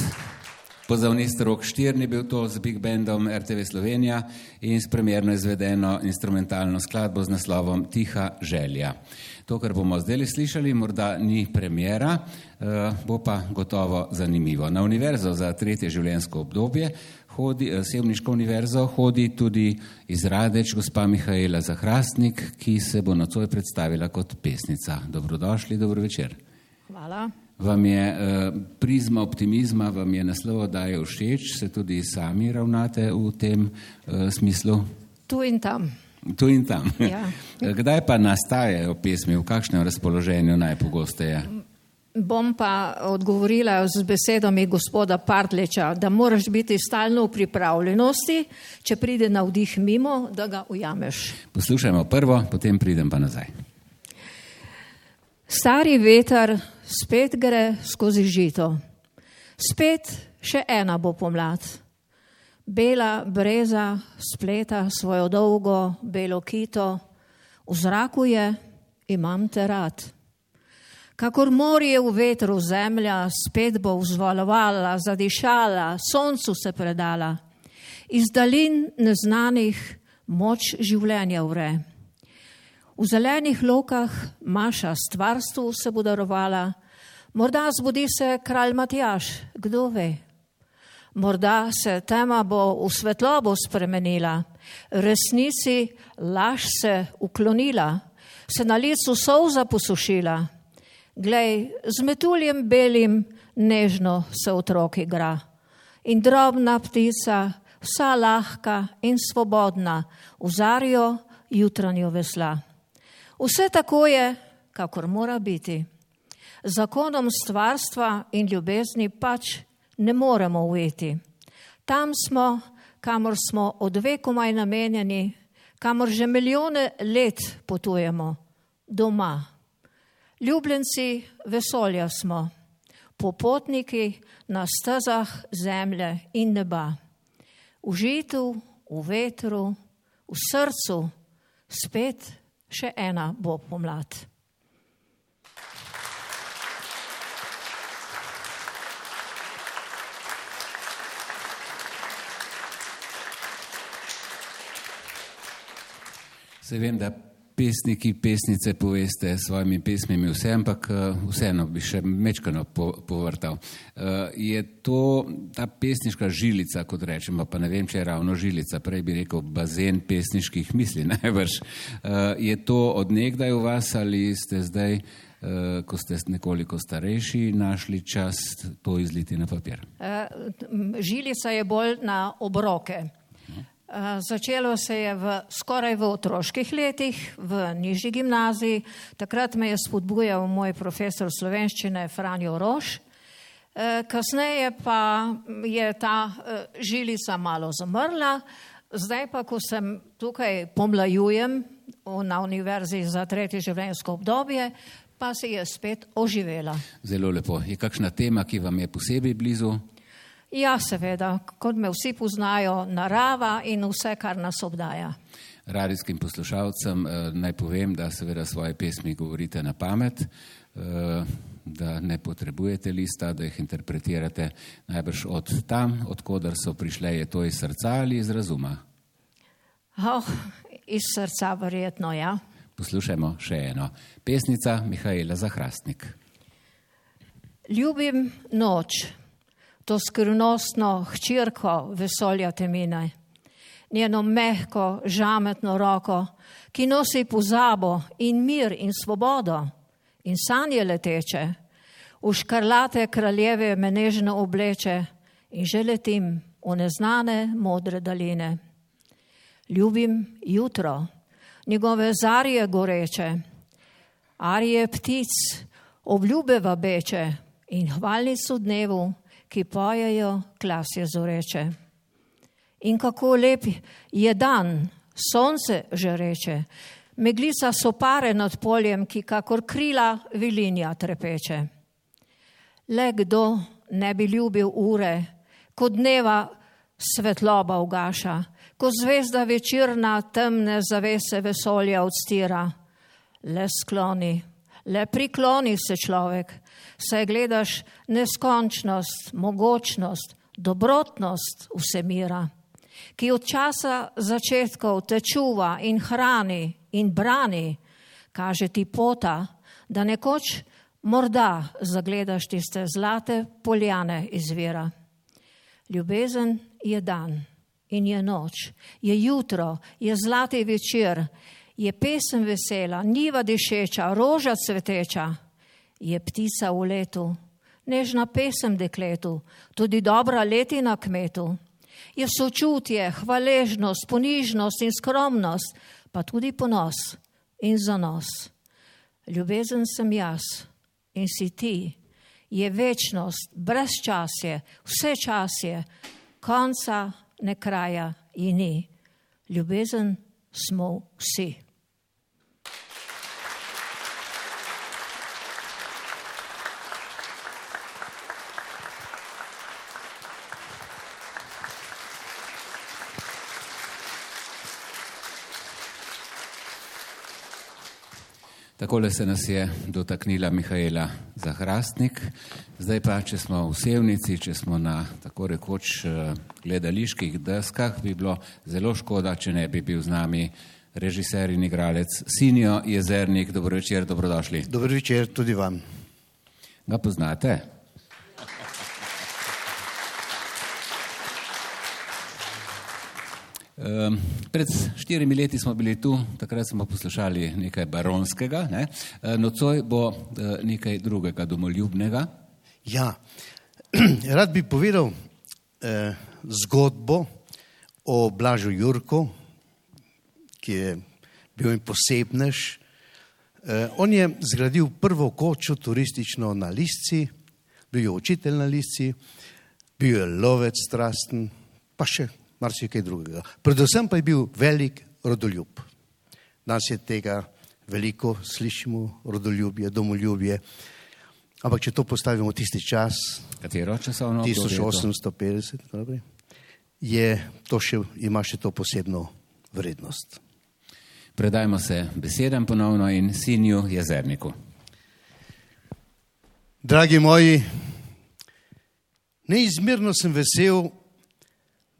pozavnist Rok Štirn je bil to z Big Bandom RTV Slovenija in s premjerno izvedeno instrumentalno skladbo z naslovom Tiha želja. To, kar bomo zdaj slišali, morda ni premjera, eh, bo pa gotovo zanimivo. Na univerzo za tretje življenjsko obdobje, hodi, eh, Sevniško univerzo, hodi tudi izradeč gospa Mihajla Zahrastnik, ki se bo nocoj predstavila kot pesnica. Dobrodošli, dobro večer. Vam je eh, prizma optimizma, vam je naslov daje všeč, se tudi sami ravnate v tem eh, smislu? Tu in tam. Tu in tam. Ja. <laughs> Kdaj pa nastajajo pesmi, v kakšnem razpoloženju najpogosteje? Bom pa odgovorila z besedami gospoda Partleča, da moraš biti stalno v pripravljenosti, če pride na vdih mimo, da ga ujameš. Poslušajmo prvo, potem pridem pa nazaj. Stari veter spet gre skozi žito. Spet še ena bo pomlad. Bela breza spleta svojo dolgo belo kito, v zraku je, imam te rad. Kakor morje v vetru zemlja spet bo vzvalovala, zadišala, soncu se predala. Iz dalin neznanih moč življenja vre. V zelenih lokah Maša stvarstvu se bo darovala, morda zbudi se kralj Matjaš, kdo ve. Morda se tema bo v svetlobo spremenila, resnici laž se uklonila, se na licu solza posušila. Glej, z metuljem belim nežno se otrok igra in drobna ptica, vsa lahka in svobodna, vzarjo jutranjo vesla. Vse tako je, kakor mora biti. Zakonom stvarstva in ljubezni pač ne moremo ujeti. Tam smo, kamor smo od vekomaj namenjeni, kamor že milijone let potujemo, doma. Ljubljenci vesolja smo, popotniki na stezah zemlje in neba. V žitu, v vetru, v srcu, spet še ena bo pomlad. Se vem, da pesniki, pesnice poveste s svojimi pesmimi vse, ampak eh, vseeno bi še mečkano po, povrtal. Uh, je to ta pesniška žilica, kot rečemo, pa ne vem, če je ravno žilica, prej bi rekel bazen pesniških misli, <laughs> najbrž. Uh, je to odnegdaj v vas ali ste zdaj, ko ste nekoliko starejši, našli čas to izliti na papir? Žilica je bolj na obroke. Začelo se je v, skoraj v otroških letih, v nižji gimnaziji. Takrat me je spodbujal moj profesor slovenščine Franjo Roš. Kasneje pa je ta žilica malo zamrla. Zdaj pa, ko sem tukaj pomlajujem na univerzi za tretje življenjsko obdobje, pa se je spet oživela. Zelo lepo. Je kakšna tema, ki vam je posebej blizu? Ja, seveda, kot me vsi poznajo, narava in vse, kar nas obdaja. Radijskim poslušalcem eh, naj povem, da seveda svoje pesmi govorite na pamet, eh, da ne potrebujete lista, da jih interpretirate najbrž od tam, odkudar so prišle, je to iz srca ali iz razuma? Oh, iz srca verjetno, ja. Poslušajmo še eno. Pesnica Mihajla Zahrastnik. Ljubim noč to skrivnostno hčerko vesolja temine, njeno mehko, žametno roko, ki nosi pozabo in mir in svobodo in sanje leteče, v škarlate kraljeve me nežno obleče in že letim v neznane modre daline. Ljubim jutro, njegove zarje goreče, arije ptic, obljube vabeče in hvalnico dnevu, ki pojejo klasje zoreče. In kako lep je dan, sonce že reče, meglica so pare nad poljem, ki kakor krila vilinja trepeče. Le kdo ne bi ljubil ure, ko dneva svetloba ugaša, ko zvezda večerna temne zavese vesolja odstira. Le skloni, le prikloni se človek, saj gledaš neskončnost, mogočnost, dobrotnost vsemira, ki od časa začetkov te čuva in hrani in brani, kaže ti pota, da nekoč morda zagledaš tiste zlate poljane izvira. Ljubezen je dan in je noč, je jutro, je zlati večer, je pesem vesela, niva dišeča, roža cveteča je ptica v letu nežna pesem dekletu, tudi dobra letina kmetu. Je sočutje, hvaležnost, ponižnost in skromnost, pa tudi ponos in zanos. Ljubezen sem jaz in si ti, je večnost, brezčasje, vse časje, konca ne kraja in ni. Ljubezen smo vsi. Takole se nas je dotaknila Mihajla Zahrastnik. Zdaj pa, če smo v Sevnici, če smo na tako rekoč eh, gledaliških deskah, bi bilo zelo škoda, če ne bi bil z nami režiser in igralec Sinjo Jezernik. Dobro večer, dobrodošli. Dobro večer tudi vam. Ga poznate? Um, pred štirimi leti smo bili tu, takrat smo poslušali nekaj baronskega, ne? nocoj bo uh, nekaj drugega, domoljubnega. Ja, <clears throat> rad bi povedal eh, zgodbo o Blažu Jurku, ki je bil in posebnež. Eh, on je zgradil prvo kočo turistično na Lisci, bil je učitelj na Lisci, bil je lovec strasten, pa še marsikaj drugega. Predvsem pa je bil velik rodoljub. Danes je tega veliko, slišimo rodoljubje, domoljubje. Ampak če to postavimo v tisti čas, Katero časovno obdobje je to? 1850, naprej, je to še, ima še to posebno vrednost. Predajmo se besedam ponovno in Sinju Jezerniku. Dragi moji, neizmerno sem vesel,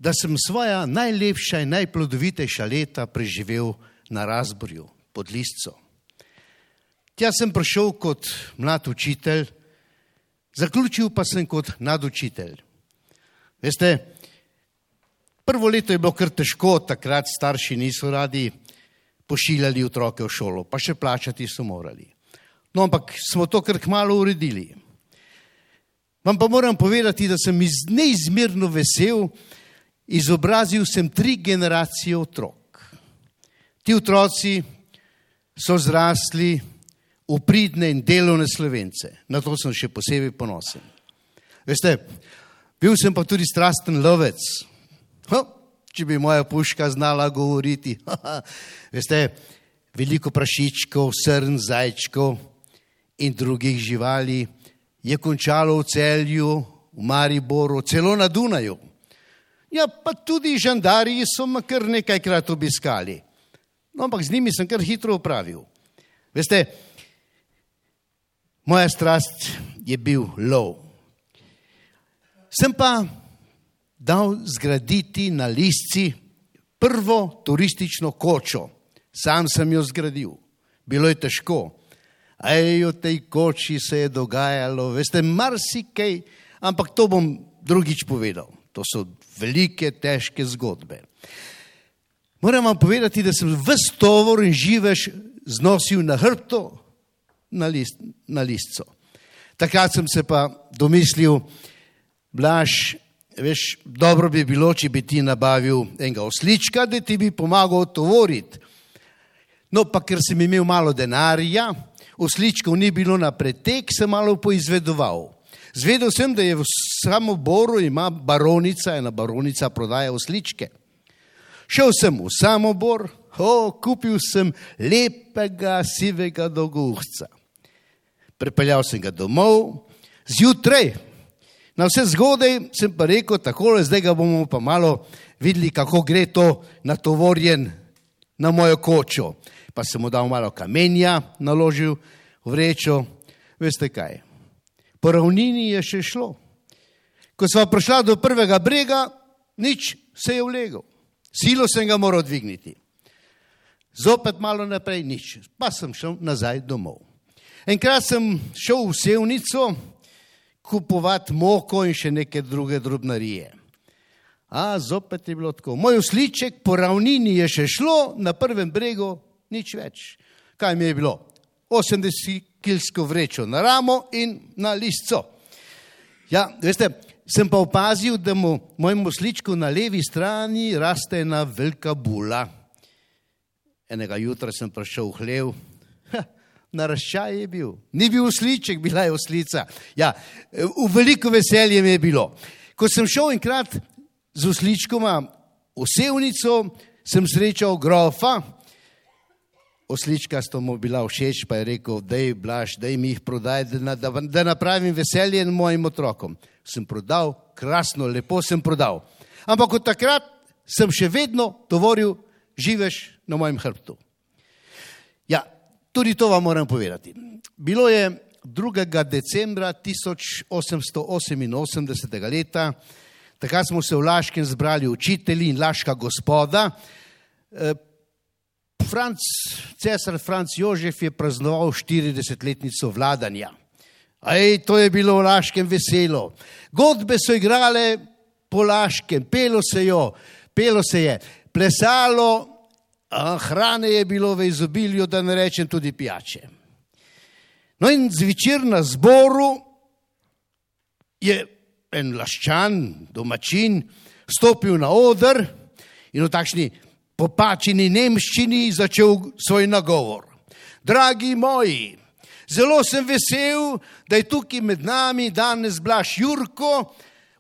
da sem svoja najlepša in najplodovitejša leta preživel na Razborju pod Listco. Tja sem prišel kot mlad učitelj, zaključil pa sem kot nadučitelj. Veste, prvo leto je bilo kar težko, takrat starši niso radi pošiljali otroke v šolo, pa še plačati so morali. No, ampak smo to kar kmalo uredili. Vam pa moram povedati, da sem iz, neizmerno vesel, izobrazil sem tri generacije otrok. Ti otroci so zrasli v pridne in delovne slovence. Na to sem še posebej ponosen. Veste, bil sem pa tudi strasten lovec. Ha, če bi moja puška znala govoriti. Veste, veliko prašičkov, srn, zajčkov in drugih živali je končalo v celju, v Mariboru, celo na Dunaju. Ja, pa tudi žandarji so me kar nekajkrat obiskali. No, ampak z njimi sem kar hitro upravil. Veste, moja strast je bil lov. Sem pa dal zgraditi na lisci prvo turistično kočo. Sam sem jo zgradil. Bilo je težko. Ej, v tej koči se je dogajalo, veste, marsikaj, ampak to bom drugič povedal. To so velike, težke zgodbe. Moram vam povedati, da sem vse tovor in živež znosil na hrbto, na, list, na listco. Takrat sem se pa domislil, Blaž, veš, dobro bi bilo, če bi ti nabavil enega oslička, da ti bi pomagal tovoriti. No, pa ker sem imel malo denarja, osličkov ni bilo na pretek, sem malo poizvedoval. Zvedel sem, da je v Samoboru ima baronica, ena baronica prodaja osličke. Šel sem v Samobor, oh, kupil sem lepega sivega dolguhca. Pripeljal sem ga domov, zjutraj, na vse zgodaj sem pa rekel, tako le zdaj ga bomo pa malo videli, kako gre to natovorjen na mojo kočo. Pa sem mu dal malo kamenja, naložil v vrečo, veste kaj. Po ravnini je še šlo. Ko sva prišla do prvega brega, nič se je vlegel. Silo sem ga moral dvigniti. Zopet malo naprej, nič. Pa sem šel nazaj domov. Enkrat sem šel v sevnico kupovati moko in še neke druge drobnarije. A zopet je bilo tako. Moj usliček po ravnini je še šlo, na prvem bregu nič več. Kaj mi je bilo? 80 kilsko vrečo na ramo in na listco. Ja, veste, sem pa opazil, da mu mojemu sličku na levi strani raste ena velika bula. Enega jutra sem prišel v hlev, ha, naraščaj je bil. Ni bil sliček, bila je oslica. Ja, v veliko veselje mi je bilo. Ko sem šel enkrat z osličkoma v sevnico, sem srečal grofa, oslička sta mu bila všeč, pa je rekel, da je blaš, da jim jih prodaj, da, da, da napravim veselje mojim otrokom. Sem prodal, krasno, lepo sem prodal. Ampak od takrat sem še vedno tovoril živež na mojem hrbtu. Ja, tudi to vam moram povedati. Bilo je 2. decembra 1888. leta, takrat smo se v Laškem zbrali učitelji in laška gospoda. Franc, cesar Franc Jožef je praznoval 40-letnico vladanja. Aj, to je bilo v Laškem veselo. Godbe so igrale po Laškem, pelo se, jo, pelo se je, plesalo, hrane je bilo v izobilju, da ne rečem tudi pijače. No in zvečer na zboru je en laščan, domačin, stopil na oder in v takšni popačeni nemščini začel svoj nagovor. Dragi moji, zelo sem vesel, da je tukaj med nami danes Blaž Jurko,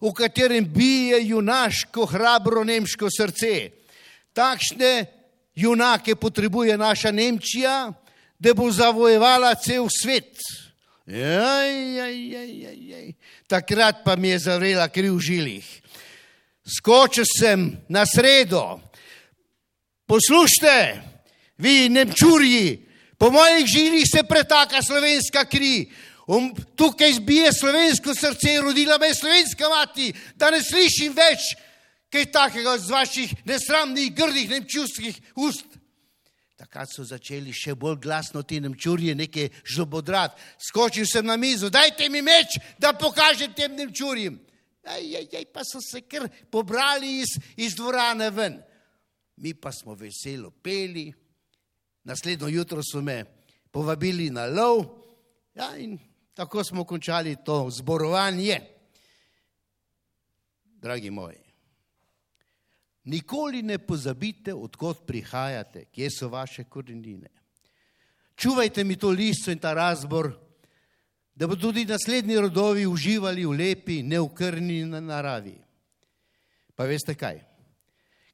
v katerem bije junaško, hrabro nemško srce. Takšne junake potrebuje naša Nemčija, da bo zavojevala cel svet. Jaj, jaj, jaj, jaj, jaj. Takrat pa mi je zavrela kri v žilih. Skočil sem na sredo. Poslušajte, vi nemčurji, po mojih žilih se pretaka slovenska kri. Um, tukaj zbije slovensko srce, rodila me je slovenska mati, da ne slišim več kaj takega z vaših nesramnih, grdih nemčurskih ust. Takrat so začeli še bolj glasno ti nemčurje nekaj žlobodrat. Skočil sem na mizo, dajte mi meč, da pokažem tem nemčurjem. Aj, aj, aj, pa so se kar pobrali iz, iz dvorane ven. Mi pa smo veselo peli, naslednjo jutro so me povabili na lov ja, in tako smo končali to zborovanje. Dragi moji, nikoli ne pozabite, odkot prihajate, kje so vaše korenine. Čuvajte mi to listo in ta razbor, da bodo tudi naslednji rodovi uživali v lepi, neukrni naravi. Pa veste kaj?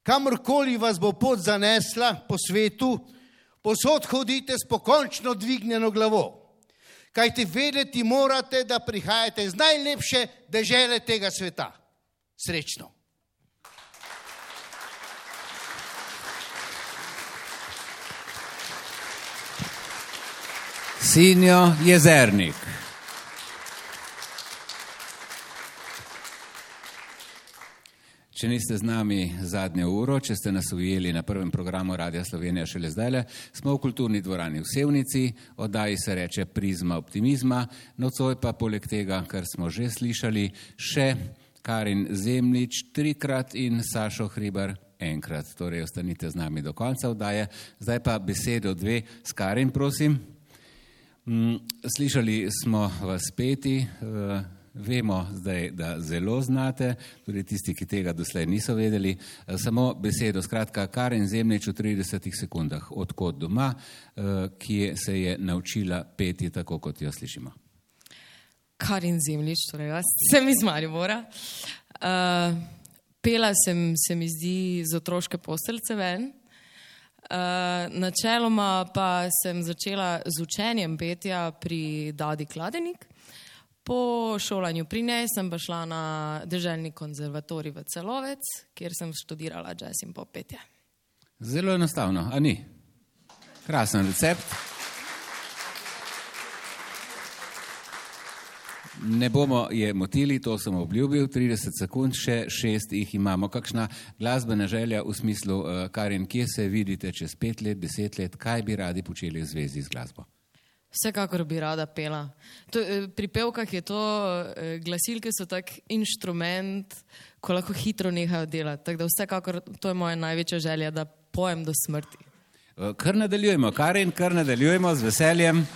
Kamorkoli vas bo pot zanesla po svetu, posod hodite s pokončno dvignjeno glavo. Kaj ti vedeti morate, da prihajate iz najlepše dežele tega sveta. Srečno. Sinjo Jezernik. Če niste z nami zadnjo uro, če ste nas ujeli na prvem programu Radia Slovenija šele zdaj, smo v kulturni dvorani v Sevnici, oddaji se reče Prizma optimizma, nocoj pa poleg tega, kar smo že slišali, še Karin Zemlič trikrat in Sašo Hribar enkrat. Torej, ostanite z nami do konca oddaje. Zdaj pa besedo dve s Karin, prosim. Mm, Slišali smo vas peti, eh, vemo zdaj, da zelo znate, tudi tisti, ki tega doslej niso vedeli. Eh, Samo besedo, skratka, Karen Zemljič v 30 sekundah, odkot doma, eh, ki se je naučila peti tako, kot jo slišimo. Karin Zemljič, torej jaz sem iz Maribora. Uh, pela sem, se mi zdi, z otroške postelce ven. Uh, načeloma pa sem začela z učenjem petja pri Dadi Kladenik. Po šolanju pri njej sem šla na državni konzervatorij v Celovec, kjer sem študirala jazz in pop petje. Zelo enostavno, a ni? Krasen recept. Ne bomo je motili, to sem obljubil, 30 sekund, še šest jih imamo. Kakšna glasbena želja v smislu, uh, Karin, kje se vidite čez pet let, deset let, kaj bi radi počeli v zvezi z glasbo? Vsekakor bi rada pela. To, eh, pri pevkah je to, eh, glasilke so tak inštrument, ko lahko hitro nehajo delati. Tako da vsekakor to je moja največja želja, da pojem do smrti. Uh, kar nadaljujemo, Karin, kar nadaljujemo z veseljem.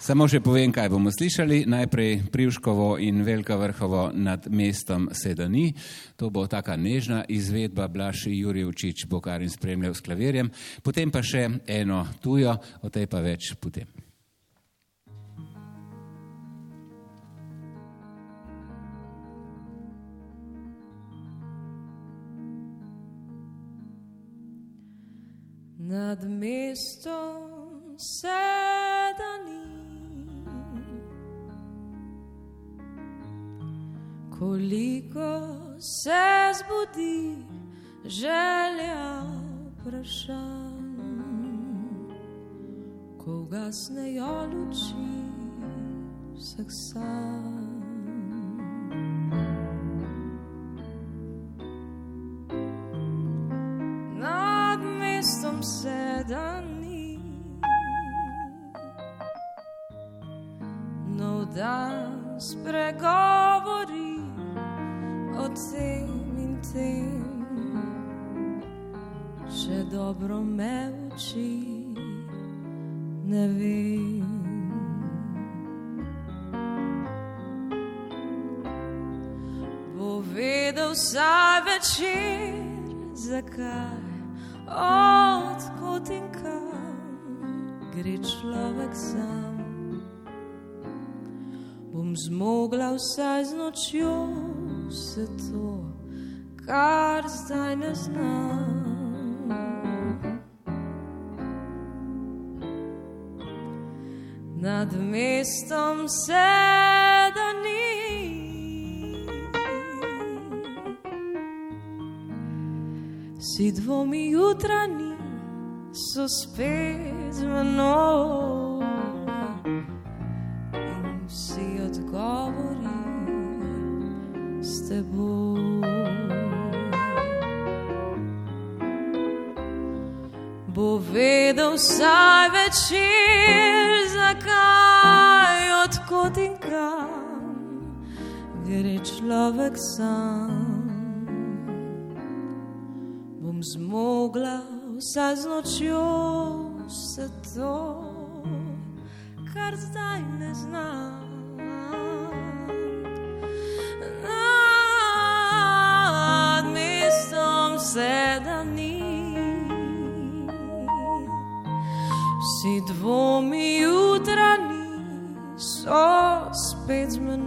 Samo še povem, kaj bomo slišali. Najprej Privškovo in Velika vrhovo nad mestom Sedani. To bo taka nežna izvedba, Blaž Jurjevčič bo kar in spremljal s klavirjem. Potem pa še eno tujo, o tej pa več potem. Nad mestom sedani, koliko se zbudi želja vprašanj, ko gasnejo luči vseh sanj. nad mestom sedani. Nov dan spregovori tem in tem, če dobro me uči, ne vem. Bo vedel vsaj večer, zakaj, odkot in kam gre človek sam. Bom zmogla vsaj z nočjo vse to, kar zdaj ne znam. Nad mestom sedani. Vsi dvomi jutranji so spet z menoj s teboj. Bo vedel vsaj večer, zakaj, odkot in kam gre človek sam bom zmogla vsa z nočjo vse to, kar zdaj ne znam. Spet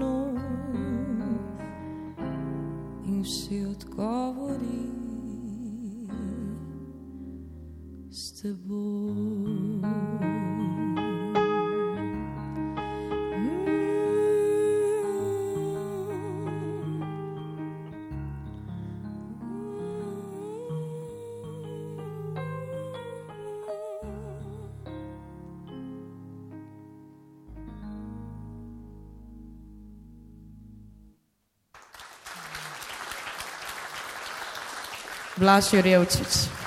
Blaž Jurjevčič.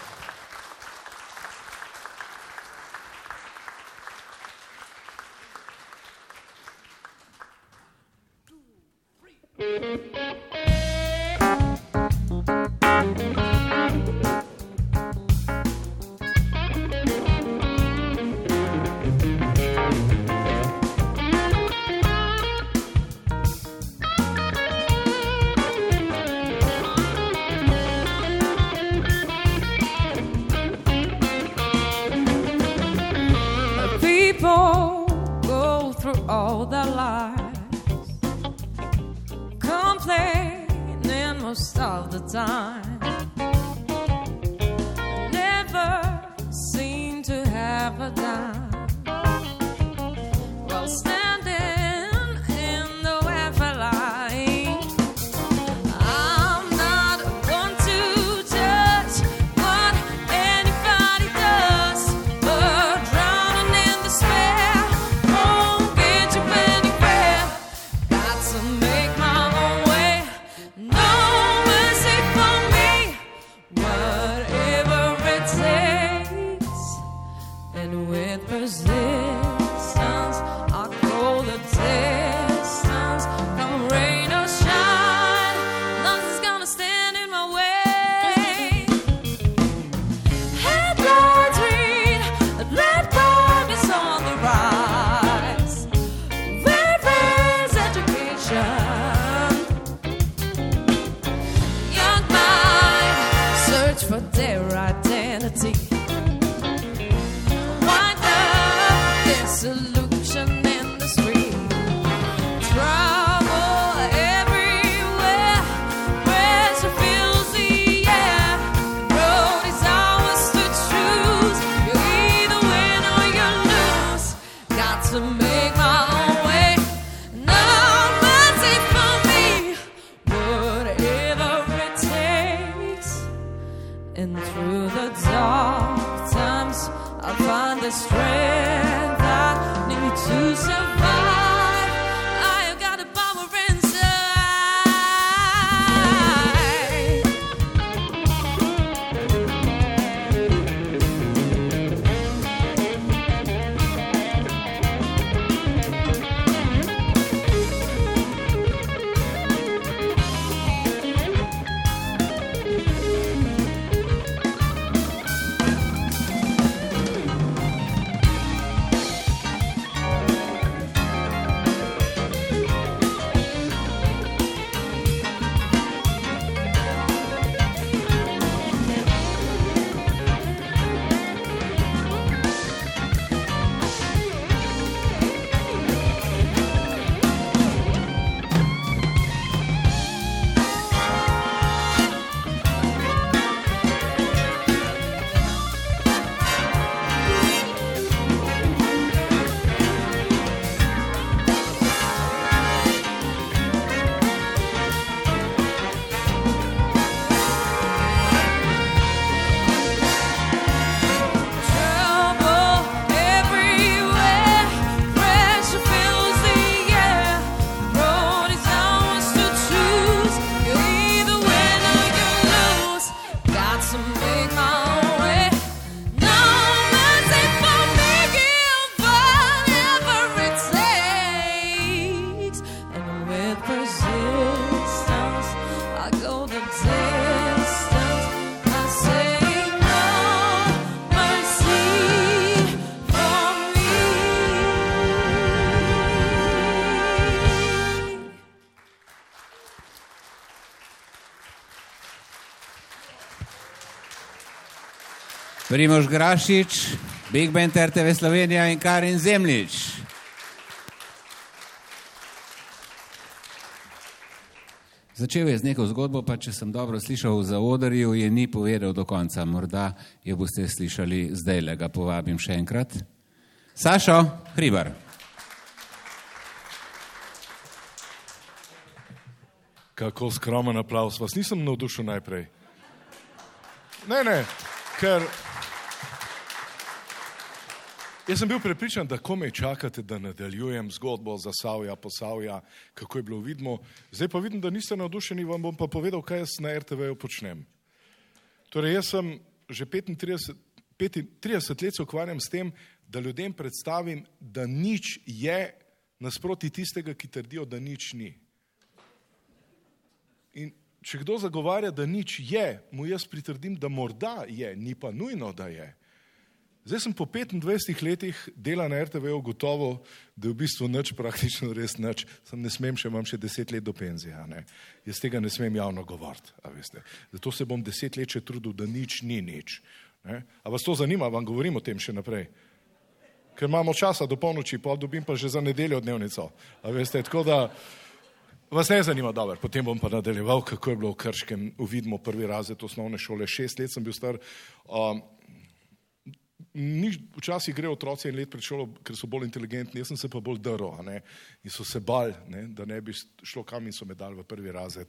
Primož Grašič, Big Band RTV Slovenija in Karin Zemlič. Začel je z neko zgodbo, pa če sem dobro slišal v zaodrju, je ni povedal do konca. Morda jo boste slišali zdaj, le ga povabim še enkrat. Sašo Hribar. Kako skromen aplaus, vas nisem navdušil najprej. Ne, ne, ker jaz sem bil prepričan, da komaj čakate, da nadaljujem zgodbo za Savja, posavja, kako je bilo vidno. Zdaj pa vidim, da niste navdušeni, vam bom pa povedal, kaj jaz na RTV-ju počnem. Torej, jaz sem že 35, 35 let ukvarjam s tem, da ljudem predstavim, da nič je nasproti tistega, ki trdijo, da nič ni. In če kdo zagovarja, da nič je, mu jaz pritrdim, da morda je, ni pa nujno, da je. Zdaj sem po 25 letih dela na RTV ugotovil, da je v bistvu nič, praktično res nič. Sem ne smem, še imam še 10 let do penzije. Ne? Jaz tega ne smem javno govoriti. veste. Zato se bom 10 let še trudil, da nič ni nič. Ne? A vas to zanima, vam govorim o tem še naprej? Ker imamo časa do polnoči, pol dobim pa že za nedeljo dnevnico. A veste, tako da vas ne zanima, dobro, potem bom pa nadaljeval, kako je bilo v Krškem, uvidimo prvi razred osnovne šole, šest let sem bil star. Um, ni, včasih grejo otroci en let pred šolo, ker so bolj inteligentni, jaz sem se pa bolj drl in so se bal, ne? da ne bi šlo kam in so me dali v prvi razred.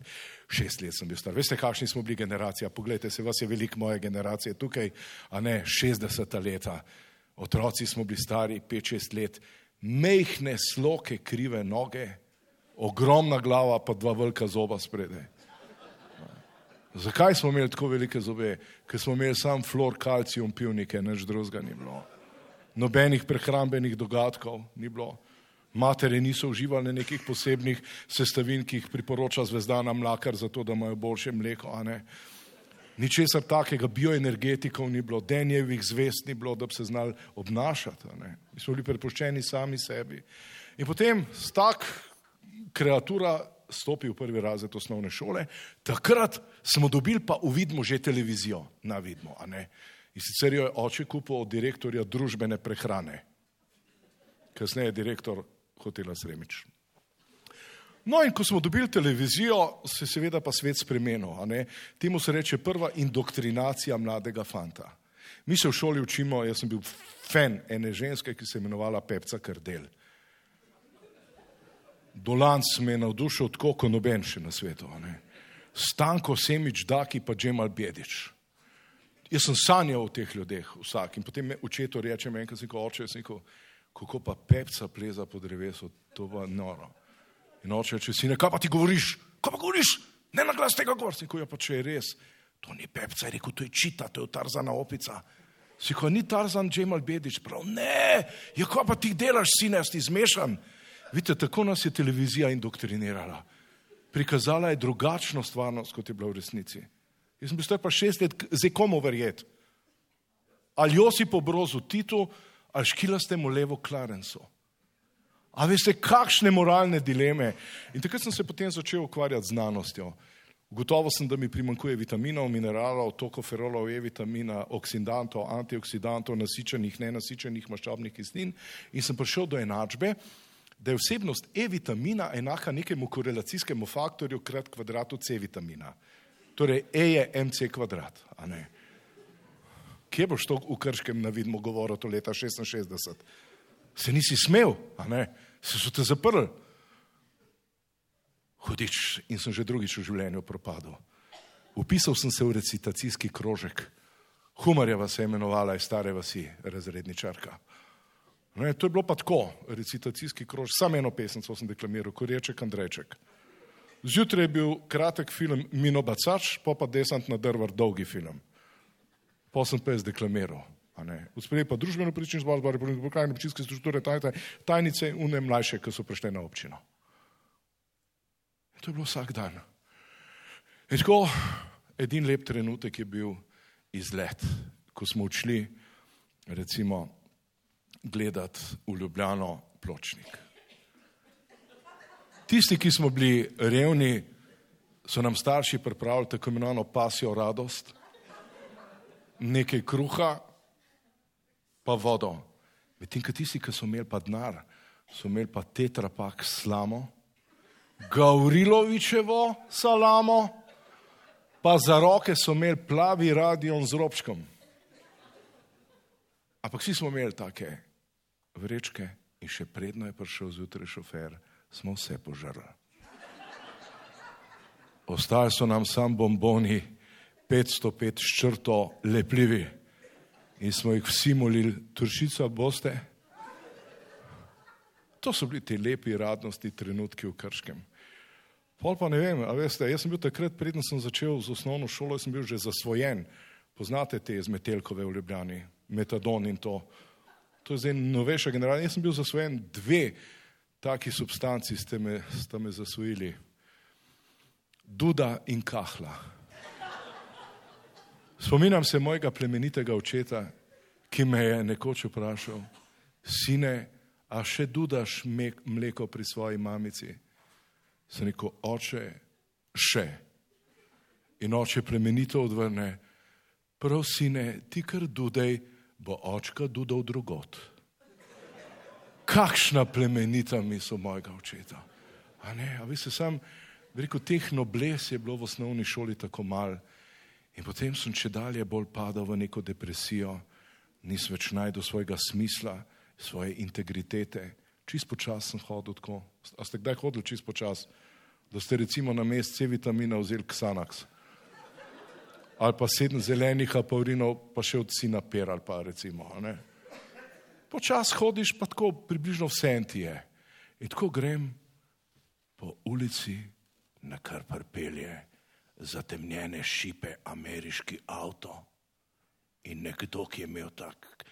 Šest let sem bil star. Veste, kakšni smo bili generacija? Poglejte, se vas je veliko moje generacije tukaj, a ne 60 leta. Otroci smo bili stari 5-6 let, mehne sloke, krive noge, ogromna glava, pa dva velika zoba spredaj. Zakaj smo imeli tako velike zobe? Ker smo imeli sam flor, kalcijum, pivnike, nič drugega ni bilo. Nobenih prehrambenih dogodkov ni bilo. Matere niso uživali nekih posebnih sestavin, ki jih priporoča zvezdana mlakar, zato da imajo boljše mleko. Ničesar takega, bioenergetikov ni bilo, denjevih zvest ni bilo, da bi se znali obnašati. Mi smo bili prepuščeni sami sebi. In potem tak kreatura stopi v prvi razred osnovne šole, takrat smo dobili pa uvidmo že televizijo na vidmo. In sicer jo je oče kupil od direktorja družbene prehrane, kasneje direktor hotela Sremič. No in ko smo dobili televizijo, se je seveda pa svet spremenil. Temu se reče prva indoktrinacija mladega fanta. Mi se v šoli učimo, jaz sem bil fan ene ženske, ki se je imenovala Pepca Krdel. Dolanc me je navdušil tako, kot noben še na svetu. Ne. Stanko Semič, Daki pa Džemal Bjedič. Jaz sem sanjal o teh ljudeh vsak in potem me očetu reče, enkrat sem oče, sem rekel, kako pa pepca pleza po drevesu, to pa noro. In oče reče, sine, kaj pa ti govoriš? Kaj pa govoriš? Ne na glas tega govor, sem rekel, ja pa če je res, to ni pepca, je rekel, to je čita, to je tarzana opica. Si rekel, ni tarzan Džemal Bjedič, prav ne, ja kaj pa ti delaš, sine, jaz ti zmešan. Vidite, tako nas je televizija indoktrinirala. Prikazala je drugačno stvarnost, kot je bila v resnici. Jaz sem bil star pa šest let, zdaj komu verjeti? Ali Josipu Brozu Titu, ali škilastemu Levo Klarensu. A veste, kakšne moralne dileme. In takrat sem se potem začel ukvarjati z znanostjo. Gotovo sem, da mi primankuje vitaminov, mineralov, tokoferolov, E-vitamina, oksidantov, antioksidantov, nasičenih, nenasičenih maščobnih kislin in sem prišel do enačbe, da je vsebnost E-vitamina enaka nekemu korelacijskemu faktorju krat kvadratu C-vitamina. Torej, E je MC kvadrat, a ne. Kje boš to v Krškem na vidmo govoril to leta 66? Se nisi smel, a ne, se so te zaprli. Hudič in sem že drugič v življenju propadel. Upisal sem se v recitacijski krožek. Humarjeva se je imenovala iz stare vasi, razredničarka. Ne, to je bilo pa tako, recitacijski krož, samo eno pesemco sem deklamiral, Koreček Andrejček. Zjutraj je bil kratek film Minobacač, pa pa Desant na drvar, dolgi film. Pa sem pa jaz deklamiral. Uspeli pa družbeno prični zbor, zbor republike pokrajine, občinske strukture, tajne, tajnice in une mlajše, ki so prišle na občino. In to je bilo vsak dan. In tako, edin lep trenutek je bil izlet, ko smo odšli, recimo, gledati v Ljubljano pločnik. Tisti, ki smo bili revni, so nam starši pripravili tako imenovano pasjo radost, nekaj kruha, pa vodo. Medtem, ko tisti, ki so imeli pa denar, so imeli pa tetrapak slamo, Gavrilovičevo salamo, pa za roke so imeli plavi radion z robčkom. Ampak vsi smo imeli take vrečke in še predno je prišel zjutraj šofer, smo vse požrli. Ostali so nam sam bomboni, 505 s črto lepljivi in smo jih vsi molili, turšica boste. To so bili ti lepi radnosti trenutki v Krškem. Pol pa ne vem, a veste, jaz sem bil takrat, preden sem začel z osnovno šolo, jaz sem bil že zasvojen. Poznate te iz Metelkove v Ljubljani, metadon in to. To je zdaj novejša generacija. Jaz sem bil zasvojen dve taki substanci ste me, sta me zasvojili. Duda in kahla. Spominjam se mojega plemenitega očeta, ki me je nekoč vprašal, sine, a še dudaš mleko pri svoji mamici? Sem rekel, oče, še. In oče plemenito odvrne, prav sine, ti kar dudej, bo očka dudal drugot. Kakšna plemenita misel mojega očeta. A ne, a veste, sam, bi rekel, teh nobles je bilo v osnovni šoli tako mal. In potem sem če dalje bolj padal v neko depresijo, nisem več najdel svojega smisla, svoje integritete. Čist počas sem hodil tako. A ste kdaj hodili čist počas? Da ste recimo na mest C vitamina vzeli Xanax. Ali pa sedem zelenih apaurinov, pa še od sina per ali pa recimo. Ne? Počas hodiš, pa tako približno vse ti je. In tako grem po ulici, na kar pripelje zatemnjene šipe ameriški avto. In nekdo, ki je imel tak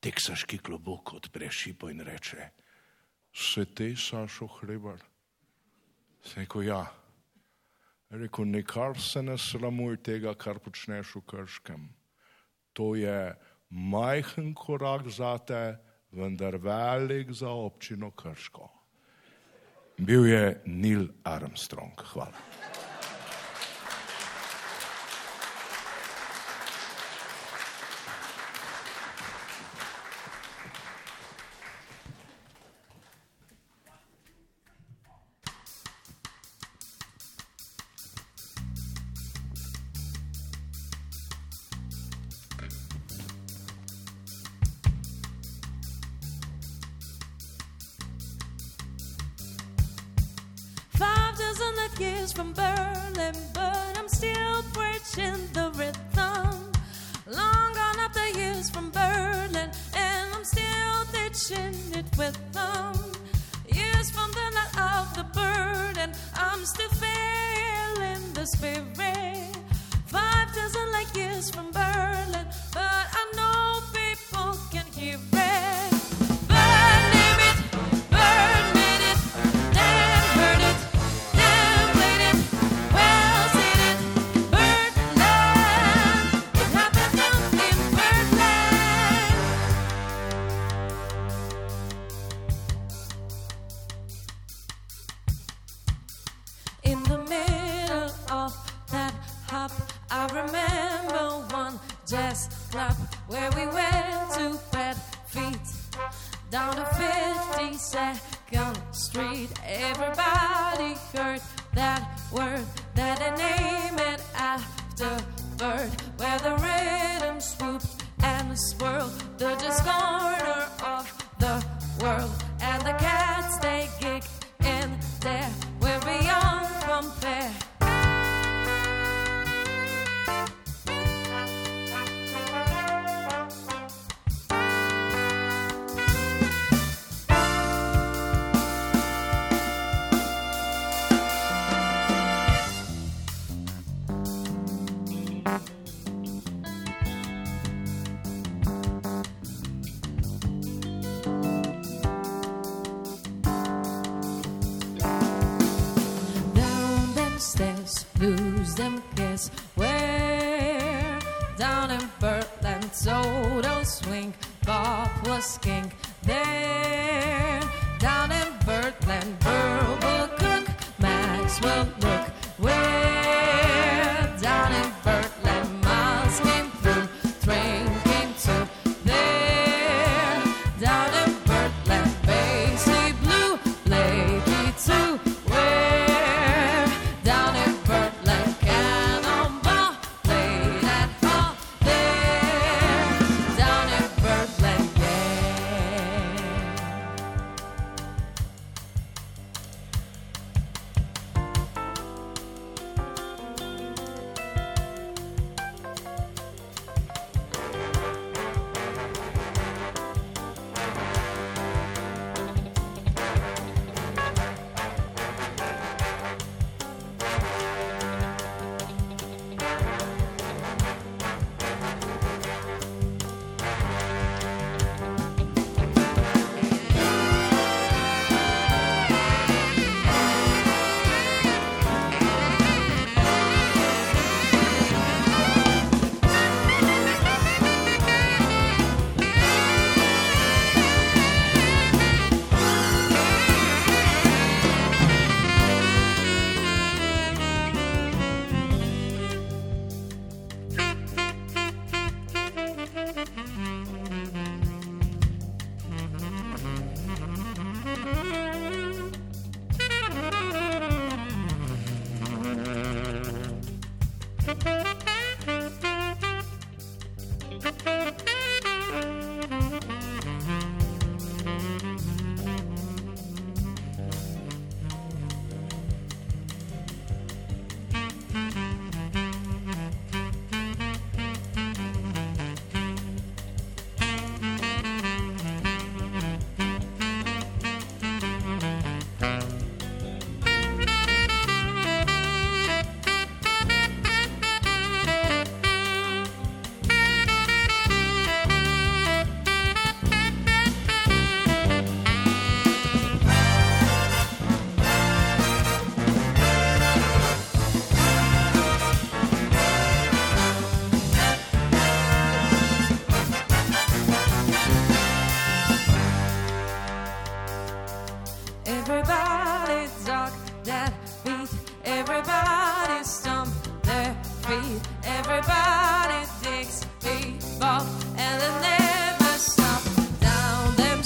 teksaški klobuk, odpre šipo in reče: Se te, Sašo Hrebar? Sem rekel, ja. Rekel, nikar se ne sramuj tega, kar počneš v Krškem. To je majhen korak za te, vendar velik za občino Krško. Bil je Neil Armstrong. Hvala.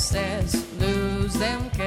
says lose them.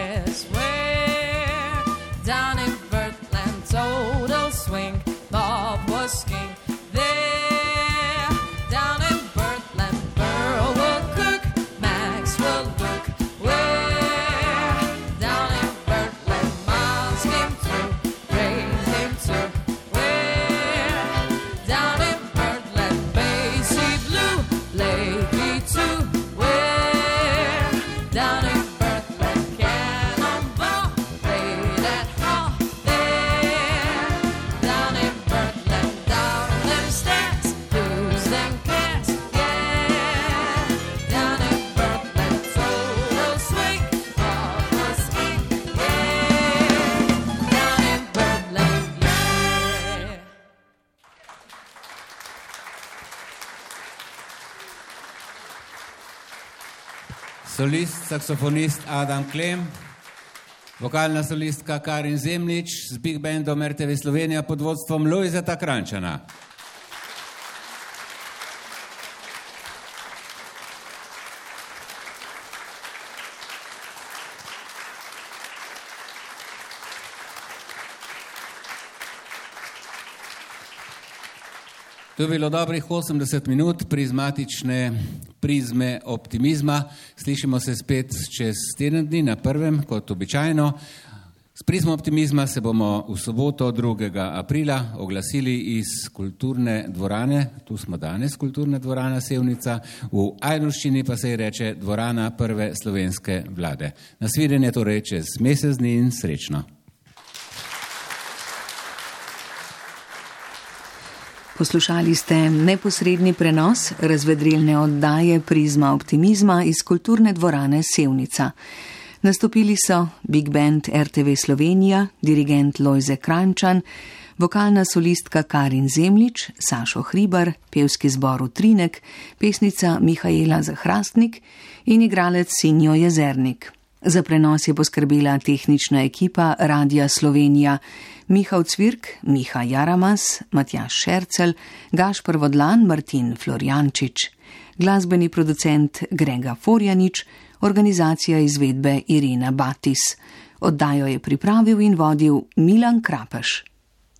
Solist, saksofonist Adam Klem, vokalna solistka Karin Zemlič z Big Bandom RTV Slovenija pod vodstvom Lojzeta Krančana. To je bilo dobrih 80 minut prizmatične prizme optimizma. Slišimo se spet čez teden dni na prvem, kot običajno. S prizmo optimizma se bomo v soboto 2. aprila oglasili iz kulturne dvorane, tu smo danes, kulturna dvorana Sevnica, v Ajruščini pa se ji reče dvorana prve slovenske vlade. Nasvidenje torej čez mesec dni in srečno. Poslušali ste neposredni prenos razvedrilne oddaje Prizma optimizma iz kulturne dvorane Sevnica. Nastopili so Big Band RTV Slovenija, dirigent Lojze Krančan, vokalna solistka Karin Zemlič, Sašo Hribar, pevski zbor Utrinek, pesnica Mihajla Zahrastnik in igralec Sinjo Jezernik. Za prenos je poskrbela tehnična ekipa Radia Slovenija. Miha Cvirk, Miha Jaramas, Matjaš Šercel, Gašpr Vodlan, Martin Florjančič, glasbeni producent Grega Forjanič, organizacija izvedbe Irina Batis. Oddajo je pripravil in vodil Milan Krapeš.